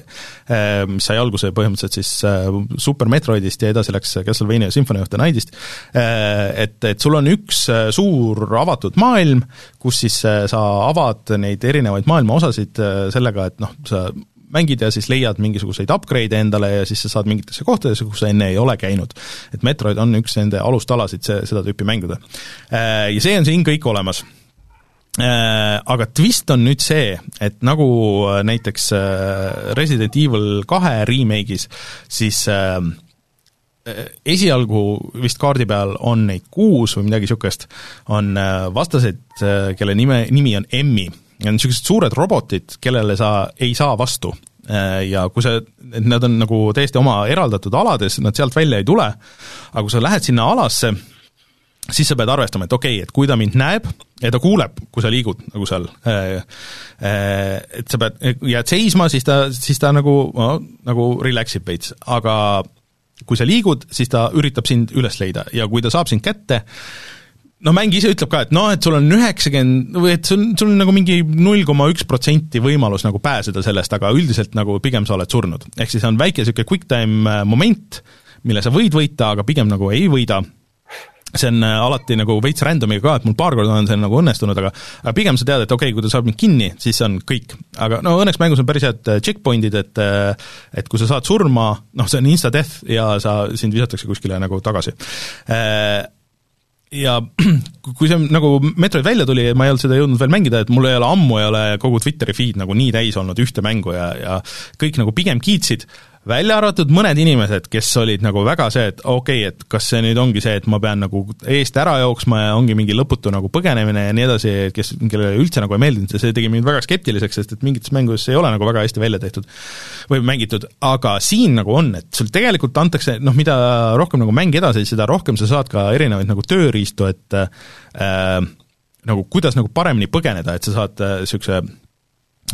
äh, mis sai alguse põhimõtteliselt siis äh, Super Metroidist ja edasi läks Castlevania Symphony of the Nightist, äh, et, et sul on üks suur avatud maailm, kus siis sa avad neid erinevaid maailma osasid sellega, et noh, sa mängid ja siis leiad mingisuguseid upgrade'e endale ja siis sa saad mingitesse kohtadesse, kus sa enne ei ole käinud. et Metroid on üks nende alustalasid, see, seda tüüpi mängude. Ja see on siin kõik olemas aga twist on nüüd see, et nagu äh, näiteks äh, Resident Evil kahe remake'is, siis esialgu vist kaardi peal on neid kuus või midagi niisugust, on vastased, kelle nime, nimi on Emmi. Need on niisugused suured robotid, kellele sa ei saa vastu. Ja kui sa, nad on nagu täiesti oma eraldatud alades, nad sealt välja ei tule, aga kui sa lähed sinna alasse, siis sa pead arvestama, et okei okay,, et kui ta mind näeb ja ta kuuleb, kui sa liigud nagu seal, äh, äh, et sa pead, jääd seisma, siis ta, siis ta nagu no,, nagu relax ib veits, aga kui sa liigud, siis ta üritab sind üles leida. Ja kui ta saab sind kätte, no mäng ise ütleb ka, et noh, et sul on üheksakümmend või et sul, sul on nagu mingi null koma üks protsenti võimalus nagu pääseda sellest, aga üldiselt nagu pigem sa oled surnud. ehk siis on väike niisugune quick time moment, mille sa võid võita, aga pigem nagu ei võida see on äh, alati nagu veits random'iga ka, et mul paar korda on see nagu õnnestunud, aga aga pigem sa tead, et okei okay,, kui ta saab mind kinni, siis on kõik. aga no õnneks mängus on päris head äh, checkpoint'id, et äh, et kui sa saad surma, noh, see on insta-death ja sa, sind visatakse kuskile nagu tagasi ja kui see nagu Metroid välja tuli, ma ei olnud seda jõudnud veel mängida, et mul ei ole ammu ei ole kogu Twitteri feed nagu nii täis olnud ühte mängu ja, ja kõik nagu pigem kiitsid, välja arvatud mõned inimesed, kes olid nagu väga see, et okei okay,, et kas see nüüd ongi see, et ma pean nagu eest ära jooksma ja ongi mingi lõputu nagu põgenemine ja nii edasi, kes, kellele üldse nagu ei meeldinud ja see tegi mind väga skeptiliseks, sest et mingites mängudes ei ole nagu väga hästi välja tehtud või mängitud, aga siin nagu on, et sul tegelikult antakse noh, mida rohkem nagu mäng edasi, seda rohkem sa saad ka erinevaid nagu tööriistu, et äh, nagu kuidas nagu paremini põgeneda, et sa saad niisuguse äh,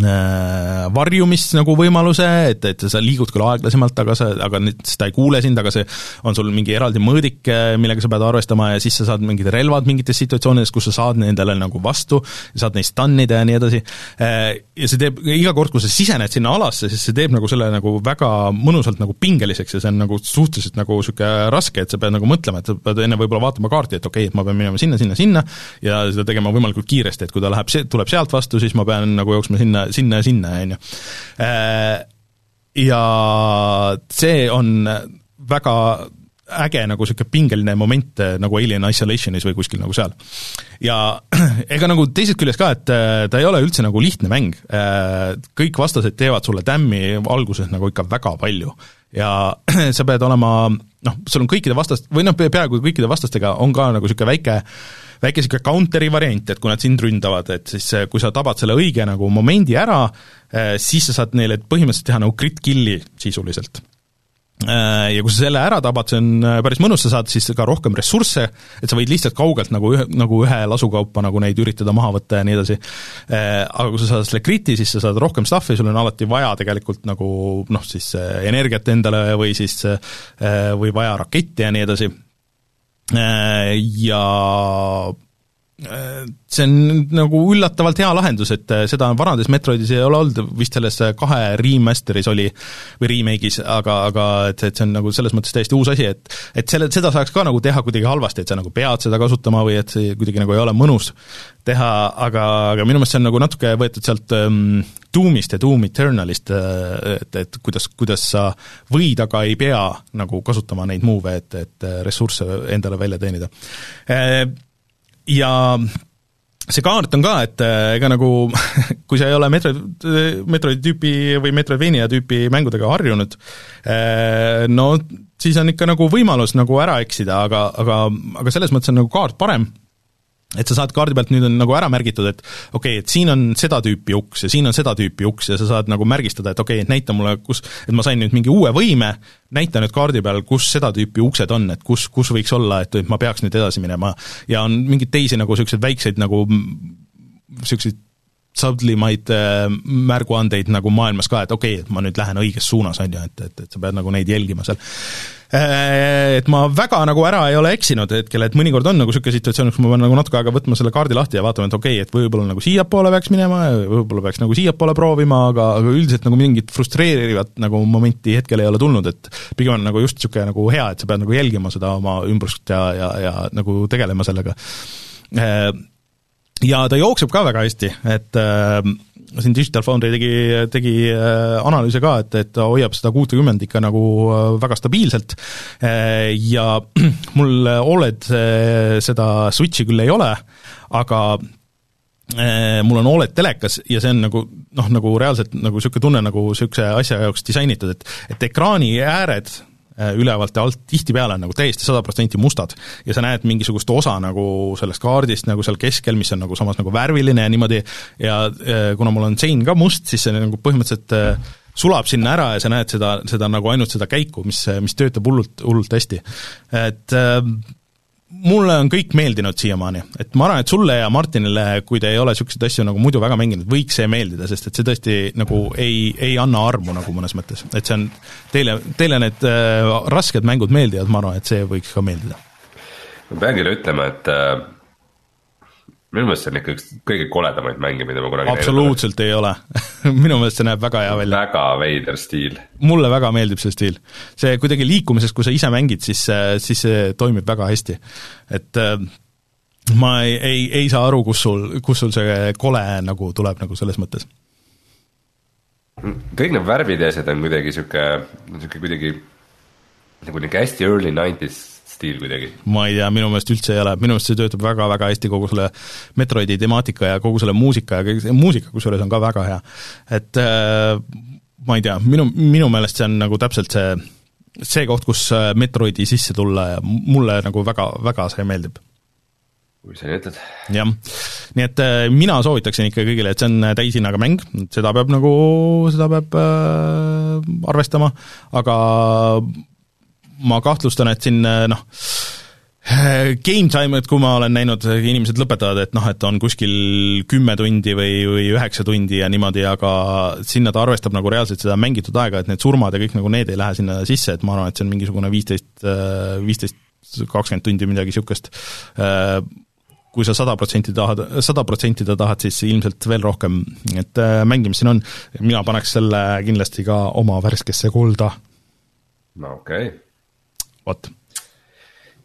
varjumist nagu võimaluse, et, et sa liigud küll aeglasemalt, aga sa, aga nüüd ta ei kuule sind, aga see on sul mingi eraldi mõõdik, äh, millega sa pead arvestama ja siis sa saad mingid relvad mingites situatsioonides, kus sa saad nendele nagu vastu, saad neid stunnida ja nii edasi, äh, ja see teeb, iga kord, kui sa sisened sinna alasse, siis see teeb nagu selle nagu väga mõnusalt nagu pingeliseks ja see on nagu suhteliselt nagu niisugune raske, et sa pead nagu mõtlema, et sa pead enne võib-olla vaatama kaarti, et okei okay,, et ma pean minema sinna, sinna, sinna ja seda tegema võimalikult kiiresti, et kui ta läheb, tuleb sealt vastu, siis ma pean nagu jooksma sinna sinna, sinna ja sinna, on ju. Äh, ja see on väga äge nagu niisugune pingeline moment äh, nagu Alien Isolationis või kuskil nagu seal. ja ega nagu teisest küljest ka, et äh, ta ei ole üldse nagu lihtne mäng, kõik vastased teevad sulle tämmi alguses nagu ikka väga palju ja sa pead olema noh, sul on kõikide vastast-, või noh, peaaegu kõikide vastastega on ka nagu niisugune väike väike niisugune counter'i variant, et kui nad sind ründavad, et siis eh, kui sa tabad selle õige nagu momendi ära, eh, siis sa saad neile põhimõtteliselt teha nagu crit kill'i sisuliselt eh, ja kui sa selle ära tabad, see on päris mõnus, sa saad siis ka rohkem ressursse, et sa võid lihtsalt kaugelt nagu ühe, nagu ühe lasukaupa nagu neid üritada maha võtta ja nii edasi. Aga kui sa saad selle crit'i, siis sa saad rohkem stuff'i, sul on alati vaja tegelikult nagu noh, siis energiat endale või siis või vaja raketti ja nii edasi Äh, ja äh, see on nagu üllatavalt hea lahendus, et äh, seda vanades Metroidis ei ole olnud, vist selles kahe remaster'is oli, või remake'is, aga, aga et, et see on nagu selles mõttes täiesti uus asi, et et selle, seda saaks ka nagu teha kuidagi halvasti, et sa nagu pead seda kasutama või et see kuidagi nagu ei ole mõnus teha, aga, aga minu meelest see on nagu natuke võetud sealt ähm, Doomist ja Doom Eternalist, äh, et, et kuidas, kuidas sa võid, aga ei pea nagu kasutama neid move'e, et, et äh, ressursse endale välja teenida. Äh, ja see kaart on ka, et ega nagu kui sa ei ole Metroid, Metroidi tüüpi või Metroidvania tüüpi mängudega harjunud, no siis on ikka nagu võimalus nagu ära eksida, aga, aga, aga selles mõttes on nagu kaart parem et sa saad kaardi pealt, nüüd on nagu ära märgitud, et okei okay,, et siin on seda tüüpi uks ja siin on seda tüüpi uks ja sa saad nagu märgistada, et okei okay,, et näita mulle, kus, et ma sain nüüd mingi uue võime, näita nüüd kaardi peal, kus seda tüüpi uksed on, et kus, kus võiks olla, et, et ma peaks nüüd edasi minema. ja on mingeid teisi nagu niisuguseid väikseid nagu niisuguseid sublimaid äh, märguandeid nagu maailmas ka, et okei okay,, et ma nüüd lähen õiges suunas, on ju, et, et, et sa pead nagu neid jälgima seal. Äh, et ma väga nagu ära ei ole eksinud hetkel, et mõnikord on nagu niisugune situatsioon, kus ma pean nagu natuke aega võtma selle kaardi lahti ja vaatama, et okei okay,, et võib-olla nagu siiapoole peaks minema ja võib-olla peaks nagu siiapoole proovima, aga, aga üldiselt nagu mingit frustreerivat nagu momenti hetkel ei ole tulnud, et pigem on nagu just niisugune nagu hea, et sa pead nagu jälgima seda oma ümbrust ja, ja, ja nagu tegelema sellega äh, ja ta jookseb ka väga hästi, et äh, siin Digital Foundry tegi, tegi äh, analüüse ka, et, et ta hoiab seda kuutekümmend ikka nagu äh, väga stabiilselt. Äh, ja mul Oled seda Switchi küll ei ole, aga mul on Oled telekas ja see on nagu noh, nagu reaalselt nagu niisugune tunne nagu niisuguse asja jaoks disainitud, et et ekraani ääred Äh, ülevalt ja alt tihtipeale on nagu täiesti sada protsenti mustad. ja sa näed mingisugust osa nagu sellest kaardist nagu seal keskel, mis on nagu samas nagu värviline ja niimoodi, ja äh, kuna mul on sein ka must, siis see nagu põhimõtteliselt äh, sulab sinna ära ja sa näed seda, seda nagu ainult seda käiku, mis, mis töötab hullult, hullult hästi. et mulle on kõik meeldinud siiamaani, et ma arvan, et sulle ja Martinile, kui te ei ole niisuguseid asju nagu muidu väga mänginud, võiks see meeldida, sest et see tõesti nagu ei, ei anna armu nagu mõnes mõttes, et see on, teile, teile need äh, rasked mängud meeldivad, ma arvan, et see võiks ka meeldida. ma pean küll ütlema, et äh minu meelest see on ikka üks kõige koledamaid mänge, mida ma kunagi absoluutselt ei ole minu meelest see näeb väga hea välja. väga veider stiil. mulle väga meeldib see stiil. see kuidagi liikumises, kui sa ise mängid, siis, siis see toimib väga hästi. et äh, ma ei, ei, ei saa aru, kus sul, kus sul see kole nagu tuleb nagu selles mõttes. kõik need värvid ja asjad on kuidagi sihuke, sihuke kuidagi nagu nihuke hästi early nineties stiil kuidagi? ma ei tea, minu meelest üldse ei ole, minu meelest see töötab väga-väga hästi, kogu selle Metroidi temaatika ja kogu selle muusika ja kõik see muusika kusjuures on ka väga hea. et äh, ma ei tea, minu, minu meelest see on nagu täpselt see, see koht, kus äh, Metroidi sisse tulla ja mulle nagu väga, väga see meeldib kui sa nii ütled. jah, nii et äh, mina soovitaksin ikka kõigile, et see on täishinnaga mäng, seda peab nagu, seda peab äh, arvestama, aga ma kahtlustan, et siin noh, Game time, et kui ma olen näinud, inimesed lõpetavad, et noh, et on kuskil kümme tundi või, või üheksa tundi ja niimoodi, aga sinna ta arvestab nagu reaalselt seda mängitud aega, et need surmad ja kõik nagu need ei lähe sinna sisse, et ma arvan, et see on mingisugune viisteist, viisteist, kakskümmend tundi, midagi niisugust. Kui sa sada protsenti tahad, sada protsenti ta tahad, siis ilmselt veel rohkem, et mängimist siin on, mina paneks selle kindlasti ka oma värskesse kulda. no okei okay.. Vot.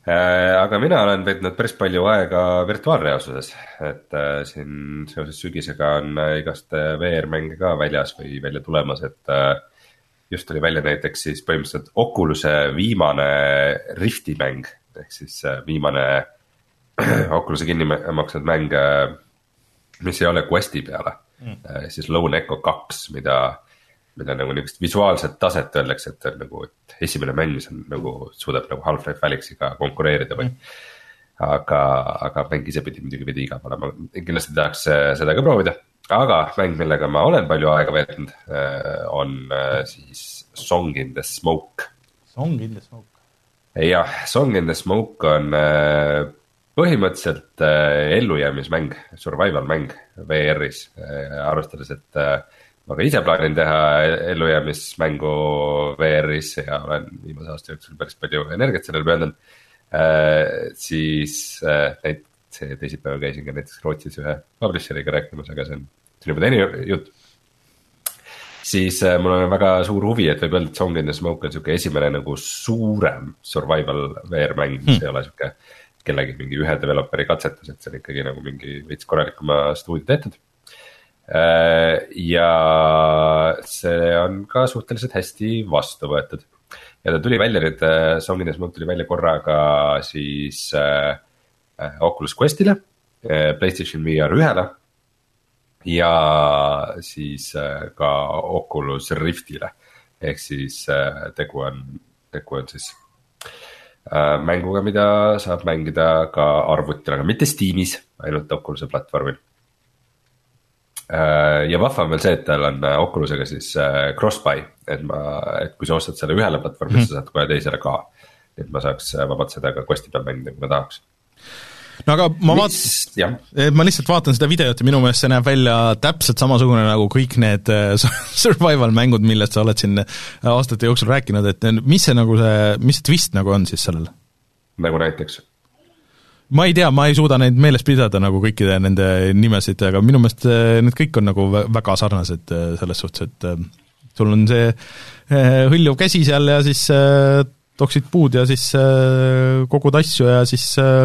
Äh, aga mina olen veetnud päris palju aega virtuaalreaalsuses, et äh, siin seoses sügisega on äh, igast VR-mänge ka väljas või välja tulemas, et just tuli välja näiteks siis põhimõtteliselt Oculus'e viimane Rifti mäng. Ehk siis viimane Oculus'e kinni maksnud mäng, mis ei ole Questi peale. Mm., siis Lone Echo kaks, mida mida nagu niisugust visuaalset taset öeldakse, et nagu, et esimene mäng, mis on nagu, suudab nagu Half-Life Alyxiga konkureerida või mm. aga, aga mäng ise pidi muidugi veidi igav olema, kindlasti tahaks äh, seda ka proovida. aga mäng, millega ma olen palju aega veetnud, äh, on äh, siis Song in the Smoke. Song in the Smoke. jah, Song in the Smoke on põhimõtteliselt ellujäämismäng, survival mäng VR-is, arvestades, et ma ka ise plaanin teha ellujäämismängu VR-is ja olen viimase aasta jooksul päris palju energiat sellele pühendanud äh,. siis äh, see teisipäeval käisin ka näiteks Rootsis ühe publisher'iga rääkimas, aga see on, see on juba teine jutt. siis äh, mul on väga suur huvi, et võib öelda, et Song in the Smoke on sihuke esimene nagu suurem survival VR mäng, mis hmm. ei ole sihuke kellegi mingi ühe developeri katsetus, et see on ikkagi nagu mingi veits korralikuma stuudio tehtud ja see on ka suhteliselt hästi vastu võetud. ja ta tuli välja nüüd, äh, the Smoke tuli välja korraga siis äh, äh Oculus Questile, Playstation VR ühele. ja siis äh, ka Oculus Riftile, ehk siis äh, tegu on, tegu on siis äh, mänguga, mida saab mängida ka arvutil, aga mitte Steamis, ainult Oculus'e platvormil Äh, ja vahva on veel see, et tal on äh, Oculusega siis äh, cross-buy, et ma, et kui sa ostad selle ühele platvormile mm., sa saad kohe teisele ka. et ma saaks vabalt seda ka Questi peal mängida, kui ma tahaks no aga ma vaatan, ma lihtsalt vaatan seda videot ja minu meelest see näeb välja täpselt samasugune nagu kõik need survival mängud, millest sa oled siin aastate jooksul rääkinud, et mis see nagu see, mis see twist nagu on siis sellel? nagu näiteks? Ma ei tea, ma ei suuda neid meeles pidada nagu kõikide nende nimesid, aga minu meelest äh, need kõik on nagu väga sarnased äh, selles suhtes, et äh, sul on see hõljuv käsi seal ja siis toksid puud ja siis kogud asju ja siis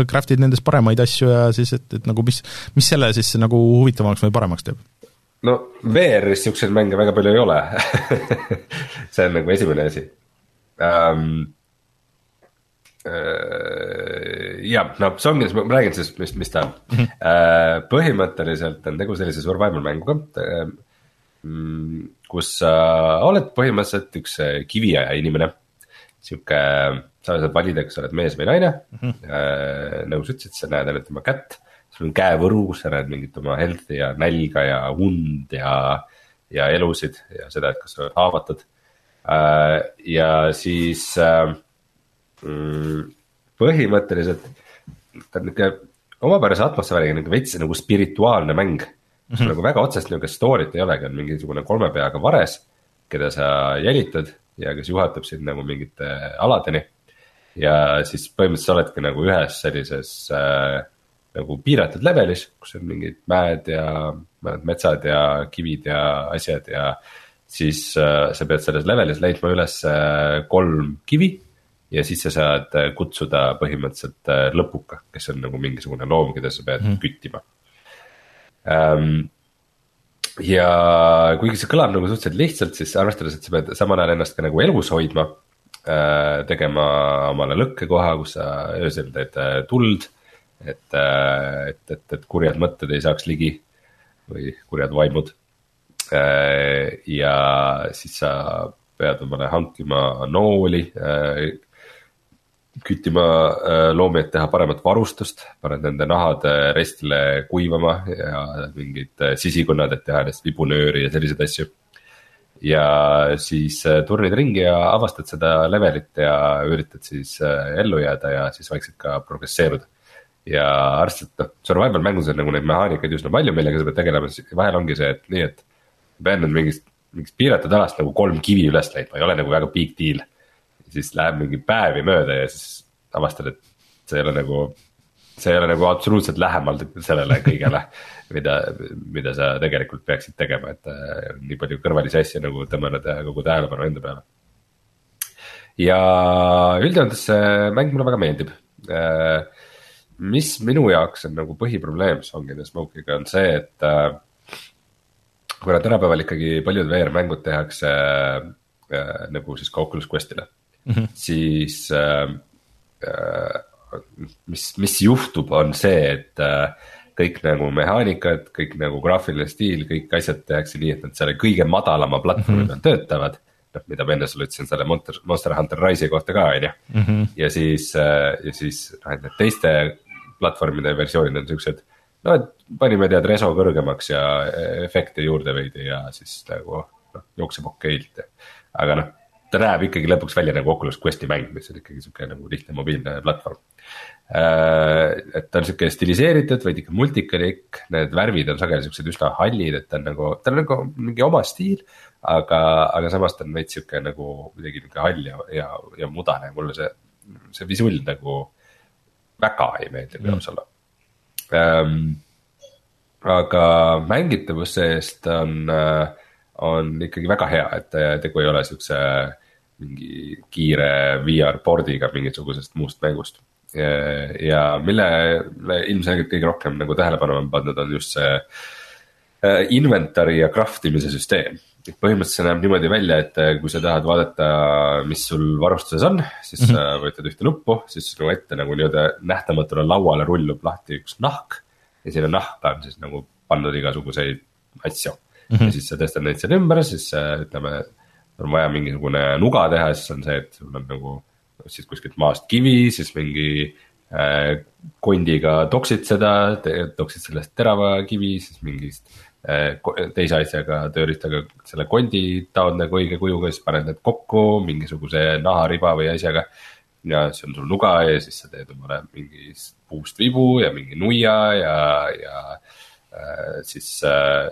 craft'id nendest paremaid asju ja siis, et, et nagu mis, mis selle siis nagu huvitavamaks või paremaks teeb? no VR-is niisuguseid mänge väga palju ei ole see on nagu esimene asi um, Äh, jah, no Songides ma räägin siis, mis, mis ta on mm. -hmm. põhimõtteliselt on tegu sellise survival mänguga, äh, mm, kus sa oled põhimõtteliselt üks kiviaja inimene. sihuke, sa saad valida, kas sa oled mees või naine mm. -hmm. sa ütlesid, sa näed ainult tema kätt, sul on käevõru, sa näed mingit oma health'i ja nälga ja und ja, ja elusid ja seda, et kas sa oled haavatud. ja siis äh, põhimõtteliselt ta on nihuke omapärase atmosfääriga nagu veits nagu spirituaalne mäng mm. -hmm. nagu väga otsest niukest story't ei olegi, on mingisugune kolme peaga vares, keda sa jälitad ja kes juhatab sind nagu mingite aladeni. ja siis põhimõtteliselt sa oledki nagu ühes sellises äh, nagu piiratud levelis, kus on mingid mäed ja mõned metsad ja kivid ja asjad ja siis äh, sa pead selles levelis leidma üles äh, kolm kivi ja siis sa saad äh, kutsuda põhimõtteliselt äh, lõpuka, kes on nagu mingisugune loom, keda sa pead mm. küttima um,. ja kuigi see kõlab nagu suhteliselt lihtsalt, siis arvestades, et sa pead samal ajal ennast ka nagu elus hoidma äh,. tegema omale lõkkekoha, kus sa öösel teed tuld. et et, et, et kurjad mõtted ei saaks ligi või kurjad vaimud ja siis sa pead omale hankima nooli küttima äh, loomi, et teha paremat varustust, paned nende nahad äh, restile kuivama ja mingid äh, sisikunnad, et teha neist vibunööri ja selliseid asju. ja siis turnid ringi ja avastad seda levelit ja üritad siis ellu jääda ja siis vaikselt ka progresseeruda. ja et noh, survival mängus on nagu neid mehaanikaid üsna palju, millega sa pead tegelema, vahel ongi see, et nii, et. pean nüüd mingist, mingist piiratud alast nagu kolm kivi üles leidma, ei ole nagu väga big deal. Siis läheb mingi päevi mööda ja siis avastad, et see ei ole nagu see ei ole nagu absoluutselt lähemal sellele kõigele, mida, mida sa tegelikult peaksid tegema, et äh, nii palju kõrvalisi asju nagu tõmmanud kogu tähelepanu enda peale. ja üldjoontes see mäng mulle väga meeldib äh,. mis minu jaoks on nagu põhiprobleem Song in the Smoke'iga on see, et äh, kuna tänapäeval ikkagi paljud VR-mängud tehakse äh, nagu siis ka Oculus Quest'ile mm, -hmm. siis äh, äh, mis, mis juhtub, on see, et äh, kõik nagu mehaanikad, kõik nagu graafiline stiil, kõik asjad tehakse nii, et nad selle kõige madalama platvormi peal mm -hmm. töötavad. noh, mida ma enne sulle ütlesin selle Monster, Monster Hunter Rise'i kohta ka, on ju. Mhm. ja siis, äh, ja siis noh, et need teiste platvormide versioonid on siuksed. no, et panime tead reso kõrgemaks ja efekte juurde veidi ja siis nagu noh, jookseb okeilt. aga noh ta näeb ikkagi lõpuks välja nagu Oculus Questi mäng, mis on ikkagi sihuke nagu lihtne mobiilne platvorm. Äh, et ta on sihuke stiliseeritud, veidi ikka multikalik, need värvid on sageli siuksed üsna hallid, et ta on nagu, tal on nagu mingi oma stiil. aga, aga samas ta on veits sihuke nagu kuidagi nihuke hall ja, ja, ja mudane mulle see, see visull nagu väga ei meeldi, kui aus olla ähm,. aga mängitavuse eest on äh, on ikkagi väga hea, et tegu ei ole siukse mingi kiire VR board'iga mingisugusest muust mängust. ja millele ilmselgelt kõige rohkem nagu tähelepanu on pandud, on just see äh, inventar'i ja craft imise süsteem. et põhimõtteliselt see näeb niimoodi välja, et äh, kui sa tahad vaadata, mis sul varustuses on, siis mm -hmm. sa vajutad ühte nuppu, siis sinu ette nagu nii-öelda nähtamatule lauale rullub lahti üks nahk. ja sinna nahka on siis nagu pandud igasuguseid asju mm. -hmm. ja siis sa tõstad neid seal ümber, siis ütleme on vaja mingisugune nuga teha, siis on see, et sul on nagu siis kuskilt maast kivi, siis mingi äh, kondiga toksid seda, toksid sellest terava kivi, siis mingist äh, teise asjaga, tööriistaga selle kondi taod nagu õige kujuga, siis paned need kokku mingisuguse nahariba või asjaga. ja siis on sul nuga ja siis sa teed omale mingist puust vibu ja mingi nuia ja, ja äh, siis äh,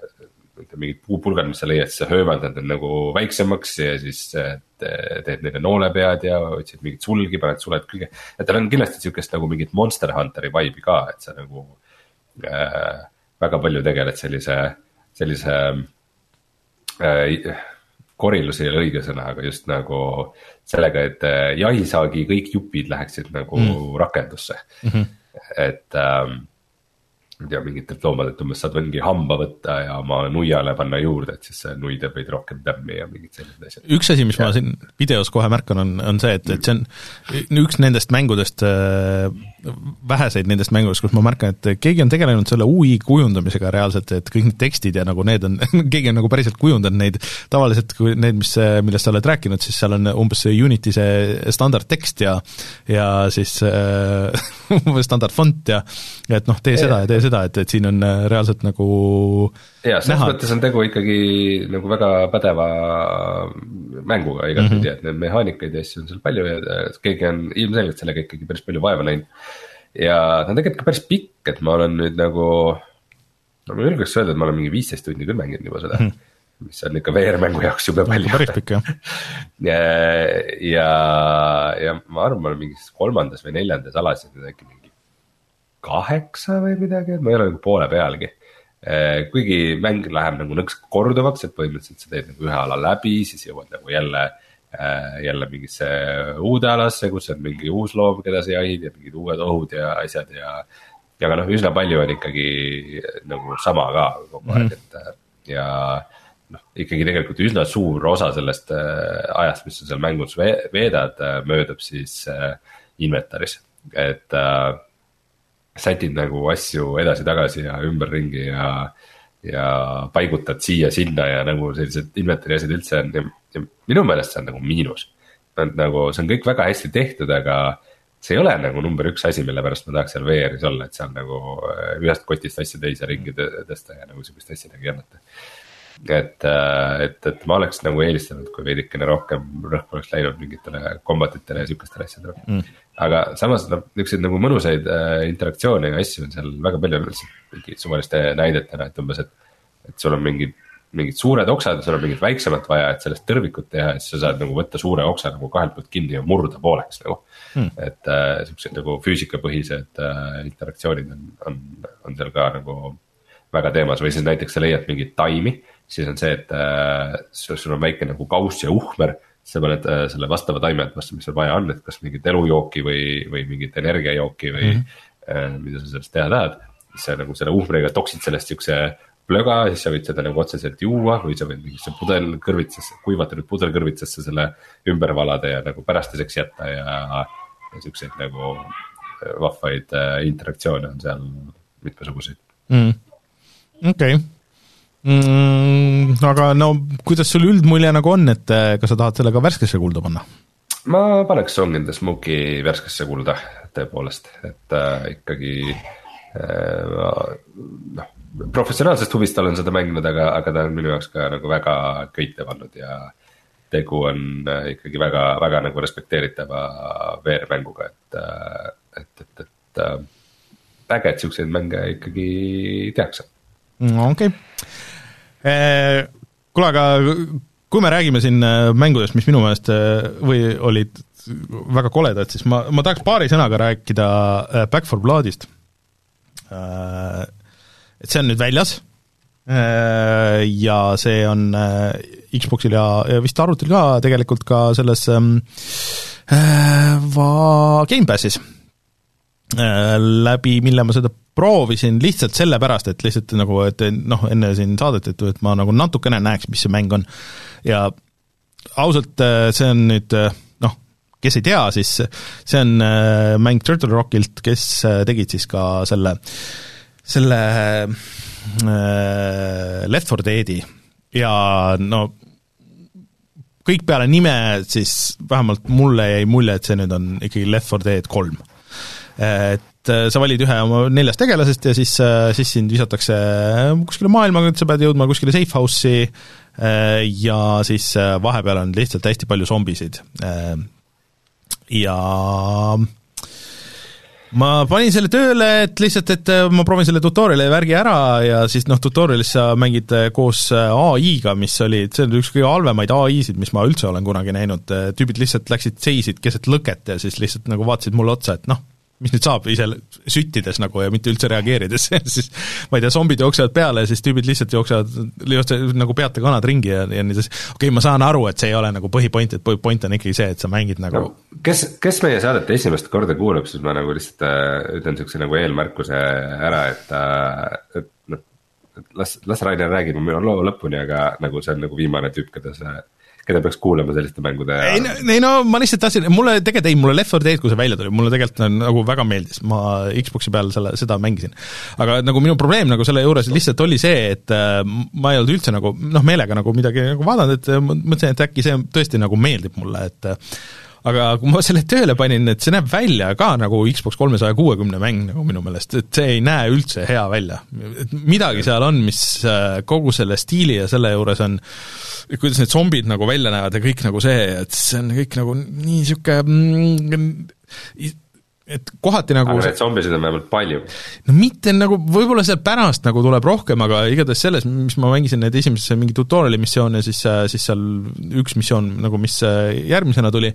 mingid puupulgad, mis sa leiad, siis sa höövaldad need nagu väiksemaks ja siis teed neile noolepead ja otsid mingit sulgi, paned suled külge. et tal on kindlasti sihukest nagu mingit Monster Hunteri vibe'i ka, et sa nagu äh, väga palju tegeled sellise, sellise äh, korilus ei ole õige sõna, aga just nagu sellega, et jahisaagi kõik jupid läheksid nagu mm. rakendusse mm. -hmm. et ähm, ma ei tea, mingitelt loomadelt umbes saad mingi hamba võtta ja oma nuiale panna juurde, et siis see nui teeb veidi rohkem tämmi ja mingid sellised asjad. üks asi, mis ja. ma siin videos kohe märkan, on, on see, et, et see on üks nendest mängudest, äh, väheseid nendest mängudest, kus ma märkan, et keegi on tegelenud selle ui kujundamisega reaalselt, et kõik need tekstid ja nagu need on keegi on nagu päriselt kujundanud neid, tavaliselt kui need, mis, millest sa oled rääkinud, siis seal on umbes see Unity see standardtekst ja ja siis äh, standardfont ja et noh, tee seda ja tee seda, et, et siin on äh, reaalselt nagu jaa, selles mõttes on tegu ikkagi nagu väga pädeva mänguga igatpidi mm, -hmm. et neid mehaanikaid ja asju on seal palju ja keegi on ilmselgelt sellega ikkagi päris palju vaeva näinud. ja ta on tegelikult ka päris pikk, et ma olen nüüd nagu, no ma julgeks öelda, et ma olen mingi viisteist tundi küll mänginud juba seda mm. -hmm mis on ikka VR-mängu jaoks jube palju. päris pikk jah. ja, ja, ja ma arvan, ma olen mingis kolmandas või neljandas alas, äkki mingi kaheksa või midagi, et ma ei ole nagu poole pealgi. Eh, kuigi mäng läheb nagu nõks korduvaks, et põhimõtteliselt sa teed nagu ühe ala läbi, siis jõuad nagu jälle eh, jälle mingisse uude alasse, kus on mingi uus loom, keda sa jahid ja mingid uued ohud ja asjad ja. ja aga noh, üsna palju on ikkagi nagu sama ka kogu aeg -hmm. et ja noh, ikkagi tegelikult üsna suur osa sellest ajast, mis sa seal mängus veedad, möödub siis inventaris, et äh, sätid nagu asju edasi-tagasi ja ümberringi ja. ja paigutad siia-sinna ja nagu sellised inventar'i asjad üldse on ja, ja minu meelest see on nagu miinus. nagu see on kõik väga hästi tehtud, aga see ei ole nagu number üks asi, mille pärast ma tahaks seal VR-is olla, et seal nagu äh, ühest kotist asju teise ringi tõsta ja nagu sihukest asja nagu ei annata. et, et, et ma oleks nagu eelistanud, kui veidikene rohkem rõhku oleks läinud mingitele combat itele ja sihukestele asjadele mm.. Aga samas niukseid nagu mõnusaid äh, interaktsioone ja asju on seal väga palju, lihtsalt mingi suvaliste näidetena, et umbes, et. et sul on mingid, mingid suured oksad ja sul on mingit väiksemat vaja, et sellest tõrvikut teha siis sa saad nagu võtta suure oksa nagu kahelt poolt kinni ja murda pooleks nagu mm.. et äh, siuksed nagu füüsikapõhised äh, interaktsioonid on, on, on seal ka nagu väga teemas või siis näiteks sa leiad mingeid taimi siis on see, et äh, sul on väike nagu kauss ja uhmer sa paned äh, selle vastava taime vastu, mis sul vaja on, et kas mingit elujooki või, või mingit energiajooki või mm -hmm. mida sa sellest teha tahad. siis sa nagu selle uhmriga toksid sellest siukse plöga, siis sa võid seda nagu otseselt juua või sa võid mingisse pudelkõrvitsesse, kuivatatud pudelkõrvitsesse selle ümber valada ja nagu pärastiseks jätta ja, ja siukseid nagu äh, vahvaid interaktsioone on seal mitmesuguseid mm.. okei okay mm,? aga no kuidas sul üldmulje nagu on, et eh, kas sa tahad selle ka värskesse kulda panna? ma paneks Song in the Smoke'i värskesse kulda tõepoolest, et äh, ikkagi äh, noh, professionaalsest huvist olen seda mänginud, aga, aga ta on minu jaoks ka nagu väga köitev olnud ja tegu on äh, ikkagi väga, väga nagu respekteeritava VR-mänguga, et, et, et, et äge, et siukseid mänge ikkagi tehakse. okei okay kuule, aga kui me räägime siin äh, mängudest, mis minu meelest äh, või olid väga koledad, siis ma, ma tahaks paari sõnaga rääkida äh, Back for Bloodist. Et see on nüüd väljas ja see on Xboxil ja, ja vist arvutil ka tegelikult ka selles ähm, va-, Gamepassis läbi, mille ma seda proovisin lihtsalt sellepärast, et lihtsalt nagu, et noh, enne siin saadet, et, et ma nagu natukene näeks, mis see mäng on. ja ausalt, äh, see on nüüd äh, noh, kes ei tea, siis see on äh, mäng Turtle Rockilt, kes tegid siis ka selle, selle Left 4 Deadi ja no kõik peale nime, siis vähemalt mulle jäi mulje, et see nüüd on ikkagi Left 4 Dead kolm. et et äh, sa valid ühe oma neljast tegelasest ja siis, äh, siis sind visatakse äh, kuskile maailma, sa pead jõudma kuskile safe house'i ja siis vahepeal on lihtsalt hästi palju zombisid. ja ma panin selle tööle, et lihtsalt, et ma proovin selle tutorial'i värgi ära ja siis noh, tutorial'is sa mängid koos ai-ga, mis oli, see on üks kõige halvemaid ai-sid, mis ma üldse olen kunagi näinud, tüübid lihtsalt läksid, seisid keset lõket ja siis lihtsalt nagu vaatasid mulle otsa, et noh, mis nüüd saab ise süttides nagu ja mitte üldse reageerides siis ma ei tea, zombid jooksevad peale ja siis tüübid lihtsalt jooksevad, jooksevad nagu peate kanad ringi ja, ja nii edasi. okei okay,, ma saan aru, et see ei ole nagu põhipoint, et point on ikkagi see, et sa mängid nagu no, kes, kes meie saadet esimest korda kuulab, siis ma nagu lihtsalt äh, ütlen niisuguse nagu eelmärkuse ära, et äh,, et noh, las, las Rainer räägib minu loo lõpuni, aga nagu see on nagu viimane tüüp, keda sa keda peaks kuulama selliste mängude ei no, ei no ma lihtsalt tahtsin, mulle tegelikult ei, mulle Left 4 Dead, kui see välja tuli, mulle tegelikult nagu väga meeldis, ma Xbox'i peal selle, seda mängisin. aga nagu minu probleem nagu selle juures lihtsalt oli see, et äh, ma ei olnud üldse nagu noh, meelega nagu midagi nagu vaadanud, et äh, mõtlesin, et äkki see tõesti nagu meeldib mulle, et äh, aga kui ma selle tööle panin, et see näeb välja ka nagu Xbox kolmesaja kuuekümne mäng nagu minu meelest, et see ei näe üldse hea välja. et midagi seal on, mis äh, kogu selle stiili ja selle juures on, kuidas need zombid nagu välja näevad ja kõik nagu see, et see on kõik nagu nii niisugune et kohati nagu aga neid zombisid on vähemalt palju. no mitte nagu, võib-olla seal pärast nagu tuleb rohkem, aga igatahes selles, mis ma mängisin neid esimesi mingi tutorial'i missioone, siis, siis seal üks missioon nagu, mis järgmisena tuli,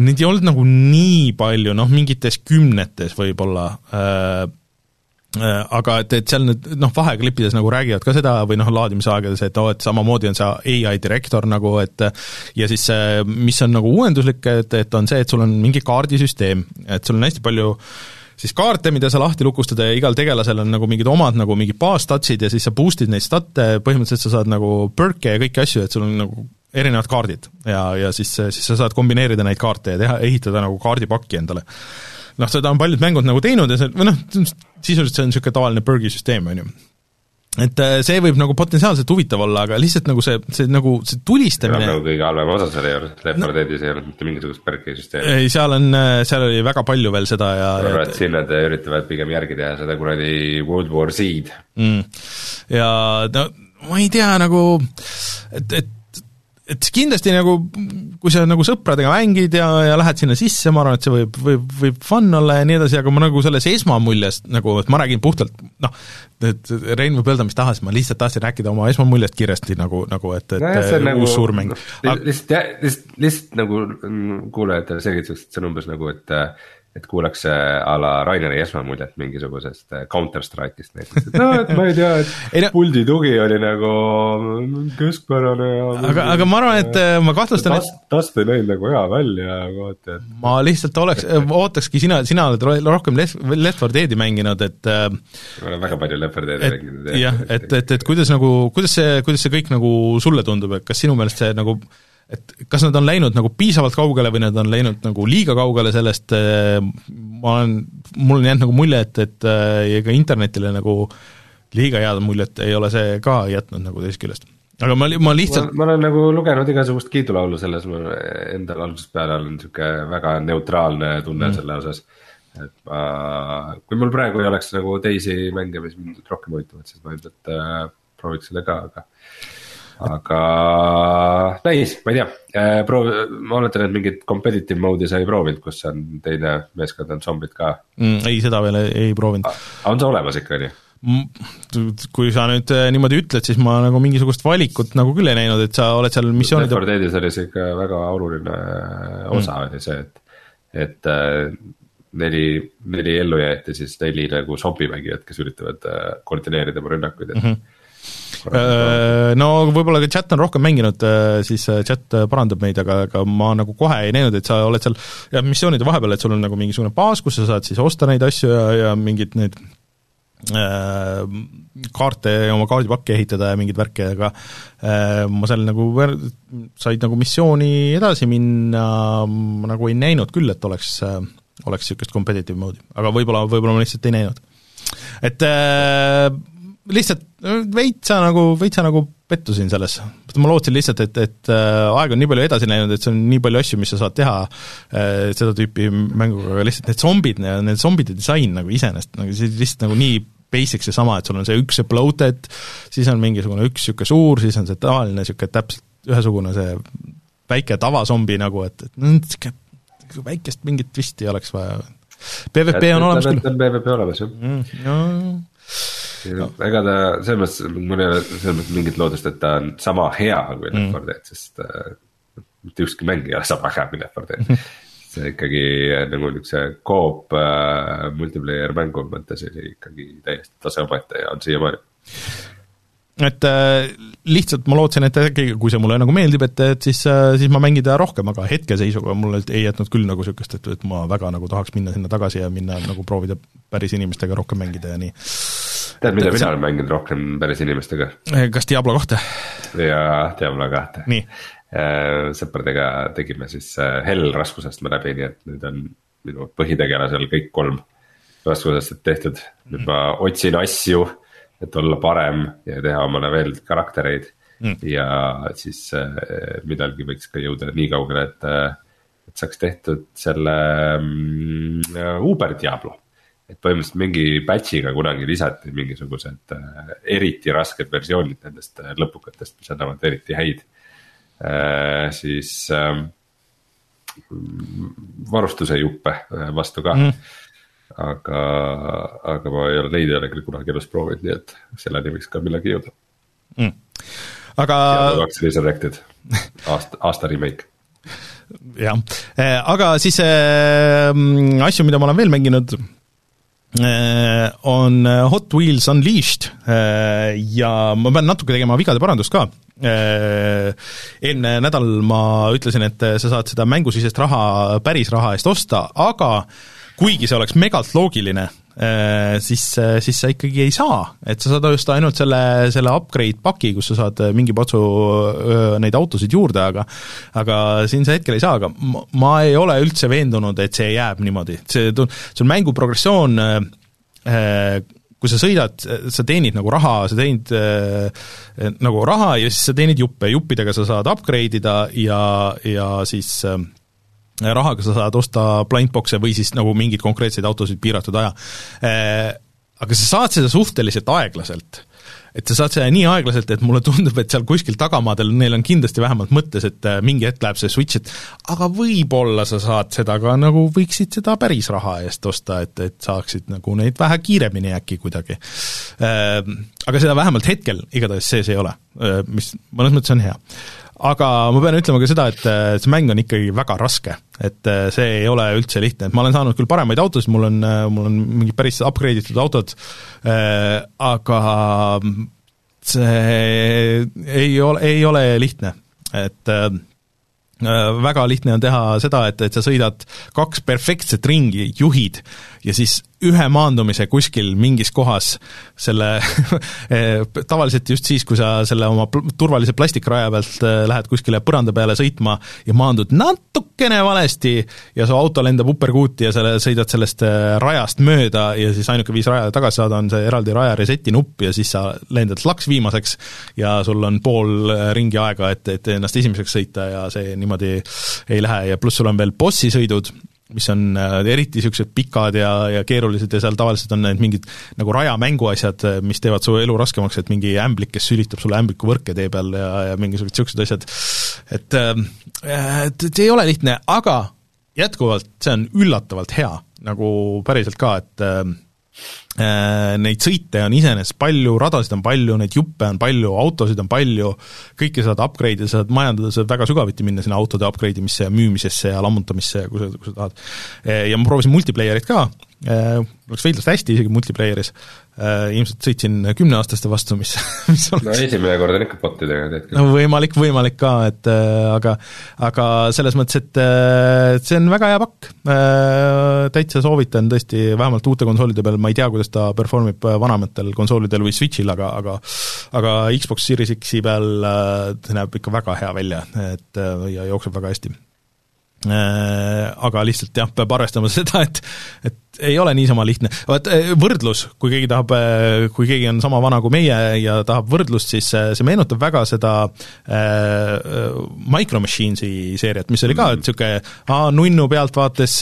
neid ei olnud nagu nii palju, noh mingites kümnetes võib-olla äh, Äh, aga et, et seal nüüd noh, vaheklippides nagu räägivad ka seda või noh, laadimisaegades, et oo oh,, et samamoodi on see ai direktor nagu, et ja siis mis on nagu uuenduslik, et, et on see, et sul on mingi kaardisüsteem, et sul on hästi palju siis kaarte, mida sa lahti lukustada ja igal tegelasel on nagu mingid omad nagu mingi baastatsid ja siis sa boost'id neid stat'e, põhimõtteliselt sa saad nagu perk'e ja kõiki asju, et sul on nagu erinevad kaardid. Ja, ja siis, siis sa saad kombineerida neid kaarte ja teha, ehitada nagu kaardipakki endale noh, seda on paljud mängud nagu teinud ja see, või noh, sisuliselt see on niisugune tavaline burgi süsteem, on ju. et äh, see võib nagu potentsiaalselt huvitav olla, aga lihtsalt nagu see, see nagu see tulistamine nagu kõige halvem osa selle juures, Left 4 Deadis ei olnud mitte mingisugust perki süsteemi. ei, seal on, äh, seal oli väga palju veel seda ja ma arvan, et siin nad üritavad pigem järgi teha seda kuradi World War Z-d mm.. ja no ma ei tea, nagu et, et et kindlasti nagu, kui sa nagu sõpradega mängid ja, ja lähed sinna sisse, ma arvan, et see võib, võib, võib fun olla ja nii edasi, aga ma nagu selles esmamuljest nagu, et ma räägin puhtalt noh, et Rein võib öelda mis tahes, ma lihtsalt tahtsin rääkida oma esmamuljest kiiresti nagu, nagu et, et no, uus nagu, suurmäng no,. lihtsalt, lihtsalt, lihtsalt nagu kuulajatele selgituseks, et see on umbes nagu, et et kuulaks a la Raineri esmamuljet mingisugusest äh, Counter Strike'ist näiteks, et noh, et ma ei tea, et ei, no, puldi tugi oli nagu keskpärane ja. aga, aga ma arvan, et äh, ma kahtlustan, et. tast ei näinud nagu hea välja kohati, et. ma lihtsalt oleks, ootakski sina, sina oled rohkem Left, Left 4 Dead'i mänginud, et. Äh, ma olen väga palju Left 4 Dead'i mänginud. jah, et, et, et kuidas nagu, kuidas see, kuidas see kõik nagu sulle tundub, et kas sinu meelest see nagu et kas nad on läinud nagu piisavalt kaugele või nad on läinud nagu liiga kaugele sellest, äh, ma olen, mul on jäänud nagu mulje, et, et äh, ega internetile nagu liiga head muljet ei ole see ka jätnud nagu teisest küljest. aga ma, ma lihtsalt ma, ma olen nagu lugenud igasugust kiidulaulu selles, ma endal algusest peale olen niisugune väga neutraalne tunne mm. selle osas. et ma, kui mul praegu ei oleks nagu teisi mänge, mis mind rohkem huvitavad, siis ma ilmselt äh, prooviks selle ka, aga aga näis, ma ei tea, äh, proov-, ma oletan, et mingit competitive mode'i sa ei proovinud, kus on teine meeskond on zombid ka mm,? ei, seda veel ei, ei proovinud. on see olemas ikka, on ju? kui sa nüüd äh, niimoodi ütled, siis ma nagu mingisugust valikut nagu küll ei näinud, et sa oled seal missioonide Left 4 Deadis oli see ikka väga oluline äh, osa mm. oli see, et, et neli, neli ellujääjat ja siis neli nagu zombimängijat, kes üritavad koordineerida oma rünnakuid, et mm -hmm no võib-olla ka chat on rohkem mänginud, äh, siis äh, chat parandab meid, aga, aga ma nagu kohe ei näinud, et sa oled seal jah, missioonide vahepeal, et sul on nagu mingisugune baas, kus sa saad siis osta neid asju ja, ja mingeid neid äh, kaarte ja oma kaardipakki ehitada ja mingeid värke, aga äh, ma seal nagu said nagu missiooni edasi minna, ma nagu ei näinud küll, et oleks äh,, oleks niisugust competitive mode'i, aga võib-olla, võib-olla ma lihtsalt ei näinud. et äh, lihtsalt veitsa nagu, veitsa nagu pettusin selles. ma lootsin lihtsalt, et, et äh, aeg on nii palju edasi läinud, et see on nii palju asju, mis sa saad teha äh, seda tüüpi mänguga, aga lihtsalt need zombid, need zombide disain nagu iseenesest, nagu see lihtsalt nagu nii basic seesama, et sul on see üks bloated, siis on mingisugune üks niisugune suur, siis on see tavaline niisugune täpselt ühesugune see väike tavazombi nagu, et, et niisugune väikest mingit twisti oleks vaja. PVP on olemas küll. PVP olemas, jah mm,. No ega ta selles mõttes, mul ei ole selles mõttes mingit lootust, et ta on sama hea kui Left 4 Dead, sest äh, mitte ükski mäng ei ole sama hea kui Left 4 Dead. See ikkagi nagu niisuguse coop äh, multiplayer mängu mõttes oli ikkagi täiesti tase omaette ja on siiamaani. Et äh, lihtsalt ma lootsin, et äkki, kui see mulle nagu meeldib, et, et siis äh,, siis ma mängin teda rohkem, aga hetkeseisuga mulle ei jätnud küll nagu niisugust, et, et ma väga nagu tahaks minna sinna tagasi ja minna nagu proovida päris inimestega rohkem mängida ja nii. Tead, mida mina olen mänginud rohkem päris inimestega? Eh, kas Diablo kahte? jaa, Diablo kahte. äh,? sõpradega tegime siis äh, Hell raskusest me läbi, nii et nüüd on minu põhitegelasel kõik kolm raskusest tehtud, nüüd ma otsin asju et olla parem ja teha omale veel karaktereid mm. ja siis midalgi võiks ka jõuda nii kaugele, et, et saaks tehtud selle mm, Uber Diablo. Et põhimõtteliselt mingi batch'iga kunagi lisati mingisugused äh, eriti rasked versioonid nendest äh, lõpukatest, mis annavad eriti häid. Äh,, siis äh, varustuse juppe vastu ka. Mm aga, aga ma ei ole neid ei ole küll kunagi elus proovinud, nii et selleni võiks ka millalgi jõuda. Mm.. aga. Resurrected, aasta, aasta remake. Jah, aga siis äh, asju, mida ma olen veel mänginud on Hot Wheels Unleashed äh, ja ma pean natuke tegema vigade parandust ka äh,. eelmine nädal ma ütlesin, et sa saad seda mängusisest raha päris raha eest osta, aga äh, kuigi see oleks megalt loogiline, äh, siis, äh, siis sa ikkagi ei saa, et sa saad osta ainult selle, selle upgrade paki, kus sa saad äh, mingi patsu neid autosid juurde, aga aga siin sa hetkel ei saa, aga ma, ei ole üldse veendunud, et see jääb niimoodi, see, see on mängu progressioon kui sa sõidad, sa teenid nagu raha, sa teenid äh, nagu raha ja siis sa teenid juppe, juppidega sa saad upgrade ida ja, ja siis äh, rahaga sa saad osta blindbox'e või siis nagu mingeid konkreetseid autosid piiratud aja. Äh, aga sa saad seda suhteliselt aeglaselt et sa saad seda nii aeglaselt, et mulle tundub, et seal kuskil tagamaadel neil on kindlasti vähemalt mõttes, et äh, mingi hetk läheb see switch, et aga võib-olla sa saad seda ka nagu, võiksid seda päris raha eest osta, et, et saaksid nagu neid vähe kiiremini äkki kuidagi. Äh, aga seda vähemalt hetkel igatahes sees ei ole, mis mõnes mõttes on hea aga ma pean ütlema ka seda, et see mäng on ikkagi väga raske, et see ei ole üldse lihtne, et ma olen saanud küll paremaid autosid, mul on, mul on mingid päris upgrade itud autod, aga see ei ole, ei ole lihtne, et äh, väga lihtne on teha seda, et, et sa sõidad kaks perfektset ringi, juhid, ja siis ühe maandumise kuskil mingis kohas selle eh, tavaliselt just siis, kui sa selle oma turvalise plastikraja pealt eh, lähed kuskile põranda peale sõitma ja maandud natukene valesti ja su auto lendab uperkuuti ja sa sõidad sellest eh, rajast mööda ja siis ainuke viis rajale tagasi saada on see eraldi raja reset'i nupp ja siis sa lendad laks viimaseks ja sul on pool ringi aega, et, et ennast esimeseks sõita ja see niimoodi ei lähe. Ja pluss sul on veel bossisõidud, mis on äh, eriti niisugused pikad ja, ja keerulised ja seal tavaliselt on need mingid nagu rajamängu asjad, äh, mis teevad su elu raskemaks, et mingi ämblik, kes sülitab sulle ämblikuvõrke tee peal ja, ja mingisugused niisugused asjad, et äh, et see ei ole lihtne, aga jätkuvalt see on üllatavalt hea, nagu päriselt ka, et Äh, neid sõite on iseenesest palju, radasid on palju, neid juppe on palju, autosid on palju, kõike saad upgrade ida, saad majandada, saad väga sügavuti minna sinna autode upgrade imisse ja müümisesse ja lammutamisse ja kui sa, kui sa tahad. Äh, ja ma proovisin multiplayerit ka, äh, läks veidlasti hästi isegi multiplayeris, Äh, ilmselt sõitsin kümneaastaste vastu, mis, mis oleks no esimene kord on ikka botidega küll. no võimalik, võimalik ka, et äh, aga aga selles mõttes, et äh, see on väga hea pakk, täitsa soovitan tõesti, vähemalt uute konsoolide peal, ma ei tea, kuidas ta perform ib vanematel konsoolidel või Switchil, aga aga aga Xbox Series X-i peal see näeb ikka väga hea välja, et ja jookseb väga hästi. Äh, aga lihtsalt jah, peab arvestama seda, et et ei ole niisama lihtne, vaat äh, võrdlus, kui keegi tahab, äh, kui keegi on sama vana kui meie ja tahab võrdlust, siis see meenutab väga seda äh, Micro Machinesi seeriat, mis oli ka niisugune nunnu pealtvaates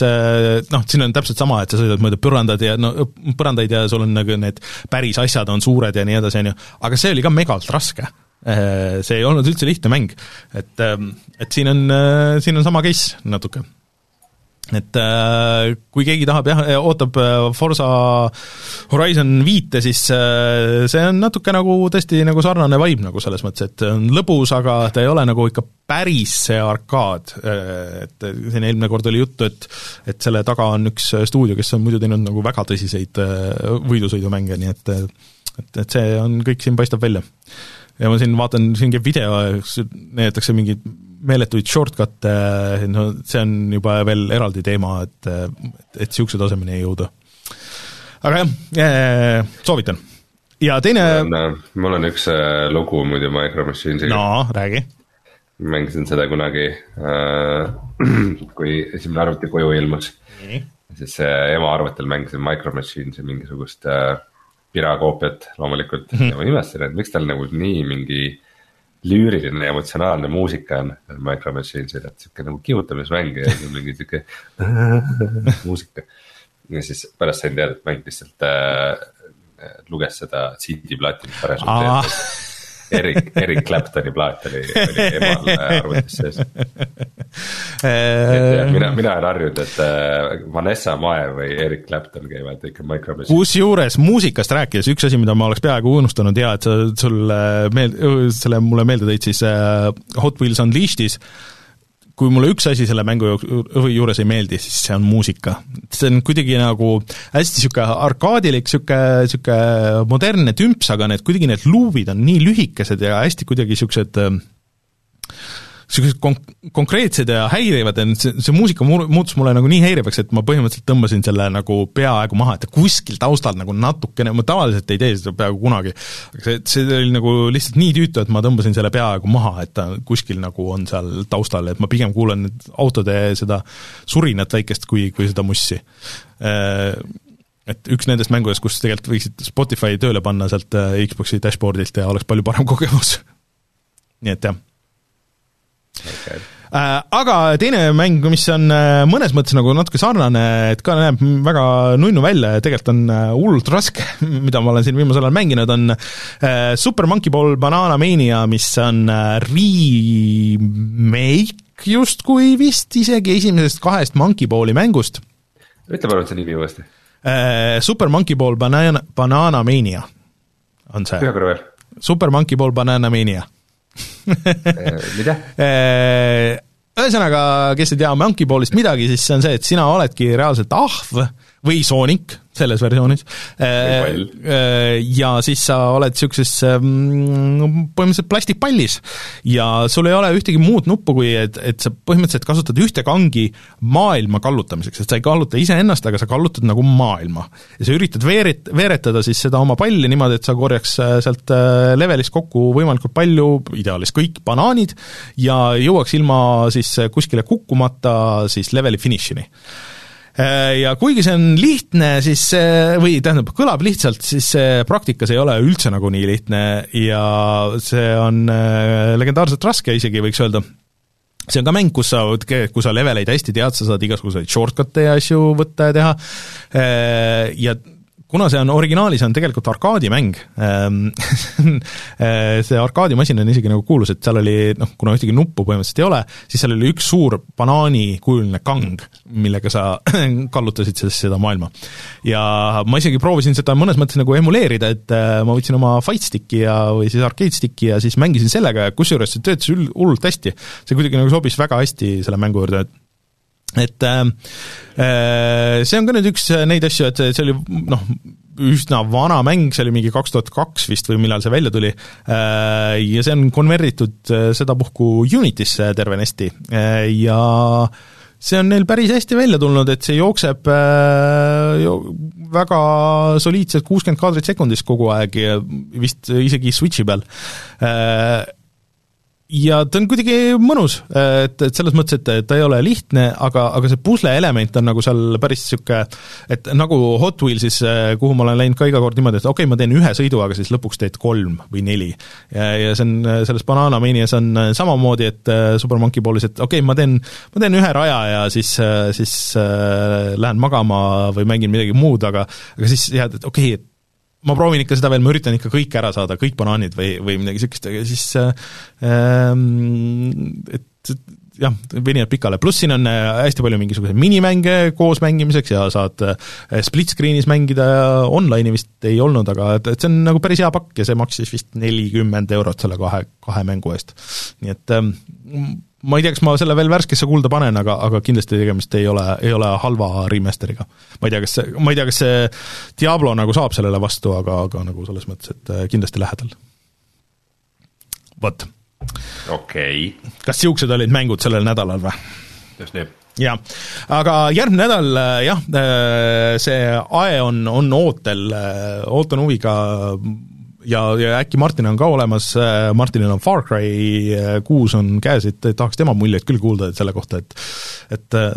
noh, siin on täpselt sama, et sa sõidad mööda põrandad ja no põrandaid ja sul on nagu need päris asjad on suured ja nii edasi, on ju, aga see oli ka megalt raske. Äh, see ei olnud üldse lihtne mäng, et, ähm, et siin on, äh, siin on sama case natuke. et äh, kui keegi tahab jah, ootab Forsa Horizon viite, siis see on natuke nagu tõesti nagu sarnane vibe nagu selles mõttes, et on lõbus, aga ta ei ole nagu ikka päris see arkaad, et siin eelmine kord oli juttu, et et selle taga on üks stuudio, kes on muidu teinud nagu väga tõsiseid võidusõidumänge, nii et et, et see on, kõik siin paistab välja ja ma siin vaatan, siin käib video, näidatakse mingeid meeletuid shortcut'e, no see on juba veel eraldi teema, et, et niisuguse tasemeni jõuda. aga jah, soovitan. ja teine mul on üks äh, lugu muidu Micro Machinesiga. no räägi. mängisin seda kunagi äh,, kui esimene arvuti koju ilmus. siis ema arvutil mängisin Micro Machinesi mingisugust äh, pirakoopiat loomulikult mm -hmm. ja ma imestasin, et miks tal nagu nii mingi lüüriline ja emotsionaalne muusika on Micro Machines'il, et sihuke nagu kihutamismäng ja mingi sihuke muusika. ja siis pärast sain teada, et mäng lihtsalt äh, luges seda CD-plaati, mis parasjagu teeb Erik, Erik Claptoni plaat oli, oli emal arvutis sees mina, mina olen harjunud, et äh, Vanessa Mae või Erik Clapton käivad ikka Microsoft'is. kusjuures muusikast rääkides, üks asi, mida ma oleks peaaegu unustanud ja et sa, sul meel-, selle mulle meelde tõid, siis äh, Hot Wheels Unleashed'is kui mulle üks asi selle mängu juures ei meeldi, siis see on muusika. see on kuidagi nagu hästi niisugune arkaadilik, niisugune, niisugune modernne tümps, aga need kuidagi need luuvid on nii lühikesed ja hästi kuidagi niisugused äh, niisugused konk-, konkreetsed ja häirivad, et see, see muusika mu-, muutus mulle nagu nii häirivaks, et ma põhimõtteliselt tõmbasin selle nagu peaaegu maha, et kuskil taustal nagu natukene, ma tavaliselt ei tee seda peaaegu kunagi, aga see, see oli nagu lihtsalt nii tüütu, et ma tõmbasin selle peaaegu maha, et ta kuskil nagu on seal taustal, et ma pigem kuulan nüüd autode seda surinat väikest, kui, kui seda mussi. Äh, et üks nendest mängudest, kus tegelikult võiksid Spotify tööle panna sealt äh, Xbox'i dashboard'ilt ja oleks palju parem kogemus. nii et jah okay. Äh, aga teine mäng, mis on äh, mõnes mõttes nagu natuke sarnane, et ka näeb väga nunnu välja ja tegelikult on äh, hullult raske, mida ma olen siin viimasel ajal mänginud, on Super Monkey Ball Banana Mania, mis on remake justkui vist isegi esimesest kahest Monkey Balli mängust. ütle palun see nimi uuesti. Super Monkey Ball Banana, Banana Mania on see. ühe korra veel. Super Monkey Ball Banana Mania mida? ühesõnaga, kes ei tea Monkey Ballist midagi, siis see on see, et sina oledki reaalselt ahv või Sonic selles versioonis. ja siis sa oled niisuguses mm, põhimõtteliselt plastikpallis ja sul ei ole ühtegi muud nuppu, kui et, et sa põhimõtteliselt kasutad ühte kangi maailma kallutamiseks, et sa ei kalluta iseennast, aga sa kallutad nagu maailma. ja sa üritad veerit-, veeretada siis seda oma palli niimoodi, et sa korjaks äh, sealt äh, levelist kokku võimalikult palju, ideaalis kõik banaanid, ja jõuaks ilma siis kuskile kukkumata siis leveli finišini Äh, ja kuigi see on lihtne, siis või tähendab, kõlab lihtsalt, siis see praktikas ei ole üldse nagu nii lihtne ja see on äh, legendaarselt raske isegi, võiks öelda. See on ka mäng, kus sa, kui sa leveleid hästi tead, sa saad igasuguseid shortcut'e ja asju võtta ja teha. Äh, ja kuna see on originaalis, on tegelikult arkaadimäng ähm, see arkaadimasin on isegi nagu kuulus, et seal oli noh, kuna ühtegi nuppu põhimõtteliselt ei ole, siis seal oli üks suur banaanikujuline kang, millega sa kallutasid siis seda maailma. ja ma isegi proovisin seda mõnes mõttes nagu emuleerida, et äh, ma võtsin oma Fight Sticki ja, või siis arcade stick'i ja siis mängisin sellega ja kusjuures see töötas hullult hästi. see kuidagi nagu sobis väga hästi selle mängu juurde, et et äh, äh, see on ka nüüd üks neid asju, et see oli noh, üsna vana mäng, see oli mingi kaks tuhat kaks vist või millal see välja tuli, äh, ja see on konvertitud sedapuhku Unitysse tervenesti ja see on neil päris hästi välja tulnud, et see jookseb väga soliidselt kuuskümmend kaadrit sekundis kogu aeg ja vist isegi Switchi peal ja ta on kuidagi mõnus, et, et selles mõttes, et ta ei ole lihtne, aga, aga see pusle element on nagu seal päris niisugune, et nagu Hot Wheelsis, kuhu ma olen läinud ka iga kord niimoodi, et okei okay,, ma teen ühe sõidu, aga siis lõpuks teed kolm või neli. ja, ja see on, selles Banana Manias on samamoodi, et Super Monkey Ballis, et okei okay,, ma teen, ma teen ühe raja ja siis, siis äh, lähen magama või mängin midagi muud, aga aga siis jääd, et okei okay,, et ma proovin ikka seda veel, ma üritan ikka kõik ära saada, kõik banaanid või, või midagi niisugust, aga siis ähm, et jah, venivad pikale, pluss siin on äh, hästi palju mingisuguseid minimänge koos mängimiseks ja saad äh, split screen'is mängida, online'i vist ei olnud, aga et, et see on nagu päris hea pakk ja see maksis vist nelikümmend eurot selle kahe, kahe mängu eest. nii et ähm, ma ei tea, kas ma selle veel värskesse kulda panen, aga, aga kindlasti tegemist ei ole, ei ole halva remaster'iga. ma ei tea, kas see, ma ei tea, kas see Diablo nagu saab sellele vastu, aga, aga nagu selles mõttes, et äh, kindlasti lähedal. vot. okei okay.. kas niisugused olid mängud sellel nädalal või? just nii jah, aga järgmine nädal äh, jah, äh, see AE on, on ootel, ootan huviga ja, ja äkki Martin on ka olemas, äh, Martinil on Far Cry äh, kuus on käes, et tahaks tema muljeid küll kuulda, et selle kohta, et et äh,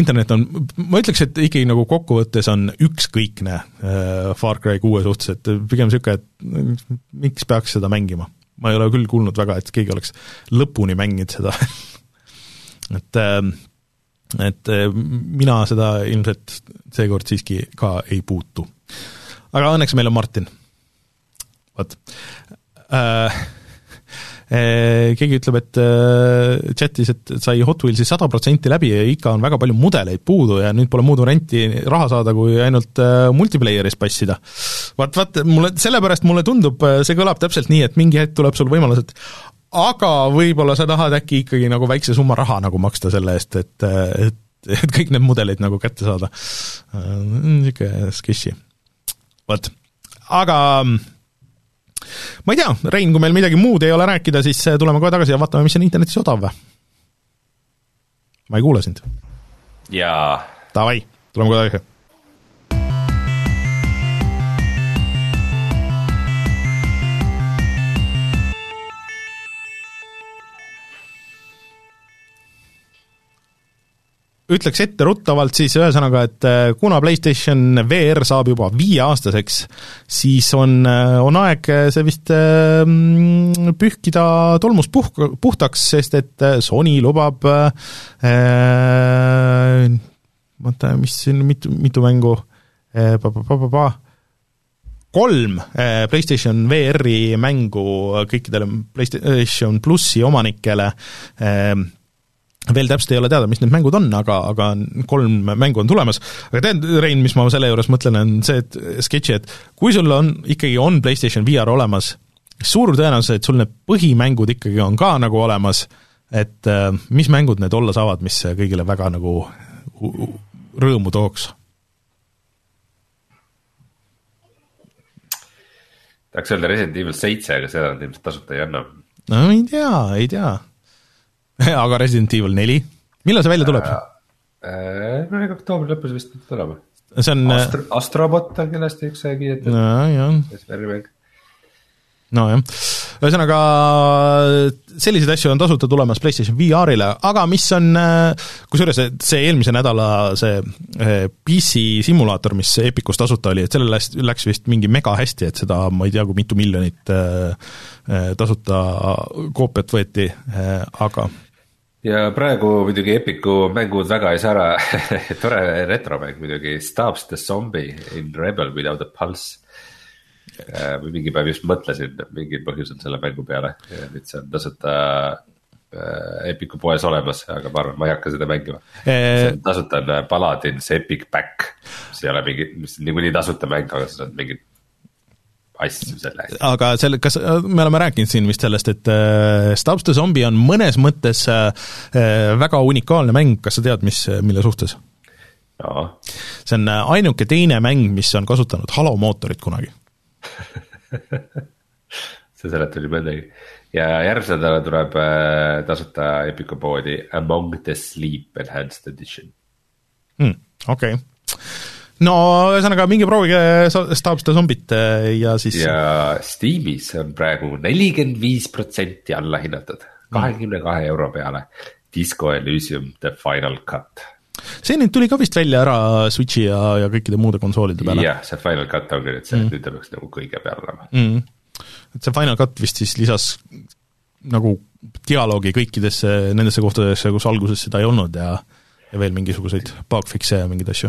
internet on, ma ütleks, et ikkagi nagu kokkuvõttes on ükskõikne Far Cry kuue suhtes, et pigem niisugune, et miks peaks seda mängima. ma ei ole küll kuulnud väga, et keegi oleks lõpuni mänginud seda et et mina seda ilmselt seekord siiski ka ei puutu. aga õnneks meil on Martin vot äh, äh, keegi ütleb, et äh, chatis, et sai Hot Wheelsi sada protsenti läbi ja ikka on väga palju mudeleid puudu ja nüüd pole muud varianti raha saada, kui ainult äh, multiplayer'is passida. vaat, vaat mulle, sellepärast mulle tundub, see kõlab täpselt nii, et mingi hetk tuleb sul võimalus, et aga võib-olla sa tahad äkki ikkagi nagu väikse summa raha nagu maksta selle eest, et, et, et kõik need mudelid nagu kätte saada. niisugune sketši. vot, aga ma ei tea, Rein, kui meil midagi muud ei ole rääkida, siis äh, tuleme kohe tagasi ja vaatame, mis on internetis odav või? ma ei kuule sind. jaa. Davai, tuleme kohe tagasi ütleks etteruttavalt siis ühesõnaga, et äh, kuna PlayStation VR saab juba viieaastaseks, siis on, äh, on aeg see vist äh, pühkida tolmust puh-, puhtaks, sest et Sony lubab äh, oota, mis siin, mitu, mitu mängu äh,, kolm PlayStation VR-i mängu kõikidele PlayStation plussi omanikele äh, veel täpselt ei ole teada, mis need mängud on, aga, aga kolm mängu on tulemas, aga tead, Rein, mis ma selle juures mõtlen, on see, et sketši, et kui sul on, ikkagi on PlayStation VR olemas, suur tõenäosus, et sul need põhimängud ikkagi on ka nagu olemas, et äh, mis mängud need olla saavad, mis kõigile väga nagu rõõmu tooks? tahaks öelda Resident Evil seitse, aga seda nad ilmselt tasuta ei anna. no ei tea, ei tea aga Resident Evil neli, millal see välja tuleb? Äh, no ega oktoobri lõpus vist peab tulema. see on äh, Astro, Astrobot on kindlasti üks kiidetud. nojah nojah, ühesõnaga selliseid asju on tasuta tulemas PlayStation VR-ile, aga mis on, äh, kusjuures see eelmise nädala see PC simulaator, mis Epicus tasuta oli, et sellel läks, läks vist mingi mega hästi, et seda ma ei tea, kui mitu miljonit tasuta koopiat võeti, aga ja praegu muidugi Epiku mängud väga ei sära. Tore retromäng muidugi, Stabs the zombie in Rebel without a pulse. Äh, või mingi päev just mõtlesin mingil põhjusel selle mängu peale. Ja nüüd see on tasuta äh, Epiku poes olemas, aga ma arvan, ma ei hakka seda mängima. E.... tasuta on Paladins Epic Back, mis ei ole mingi, mis niikuinii tasuta mäng, aga see on mingid asju selle eest. aga selle, kas, me oleme rääkinud siin vist sellest, et äh, Stabs the Zombie on mõnes mõttes äh, äh, väga unikaalne mäng, kas sa tead, mis, mille suhtes? see on äh, ainuke teine mäng, mis on kasutanud Halo mootorit kunagi see seletab nii mõndagi ja järgmisel nädalal tuleb äh, tasuta Epiku poodi Among the Sleep Enhanced Edition mm,. okei okay no ühesõnaga, minge proovige Stab seda zombit äh, ja siis. ja Steamis on praegu nelikümmend viis protsenti allahinnatud, kahekümne kahe euro peale. Disco Elysium The Final Cut. see nüüd tuli ka vist välja ära Switchi ja, ja kõikide muude konsoolide peale. jah, see Final Cut ongi nüüd see mm., nüüd ta peaks nagu kõige peal olema mm.. et see Final Cut vist siis lisas nagu dialoogi kõikidesse nendesse kohtadesse, kus alguses seda ei olnud ja ja veel mingisuguseid bugfix'e ja mingeid asju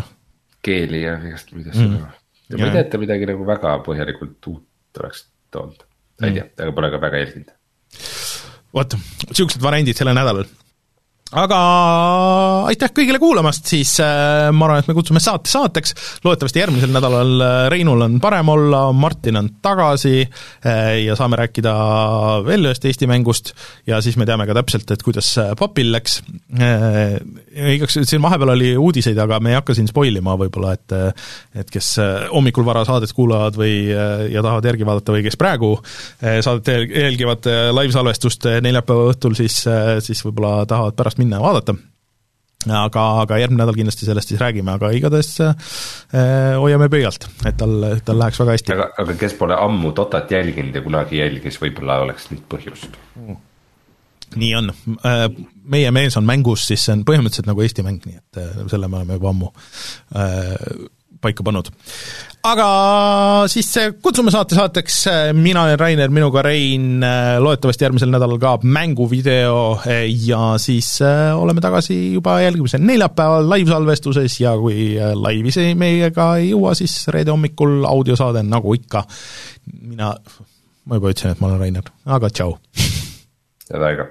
keeli ja igast muid asju mm.. ja ma ei tea, et ta midagi nagu väga põhjalikult uut oleks toonud, ma ei mm. tea, aga pole ka väga jälginud. vot, niisugused variandid sellel nädalal aga aitäh kõigile kuulamast, siis äh, ma arvan, et me kutsume saate saateks, loodetavasti järgmisel nädalal äh, Reinul on parem olla, Martin on tagasi äh, ja saame rääkida veel ühest Eesti mängust ja siis me teame ka täpselt, et kuidas papil läks. Igaks, siin vahepeal oli uudiseid, aga me ei hakka siin spoil ima võib-olla, et et kes hommikul vara saadet kuulavad või, ja tahavad järgi vaadata või kes praegu saadet jälgivad live-salvestust neljapäeva õhtul, siis, siis võib-olla tahavad pärast minna ja vaadata aga, aga järgmine nädal kindlasti sellest siis räägime, aga igatahes äh, hoiame pöialt, et tal, tal läheks väga hästi. aga, aga kes pole ammu Dotat jälginud ja kunagi jälgis, võib-olla oleks nüüd põhjust mm.. nii on, äh, meie mees on mängus, siis see on põhimõtteliselt nagu Eesti mäng, nii et äh, selle me oleme juba ammu äh, paika pannud. Aga siis kutsume saate saateks, mina olen Rainer, minuga Rein, loodetavasti järgmisel nädalal ka mänguvideo ja siis äh, oleme tagasi juba järgmisel neljapäeval live-salvestuses ja kui äh, laivis meiega ei jõua, siis reede hommikul audiosaade nagu ikka. mina, ma juba ütlesin, et ma olen Rainer, aga tšau! head aega!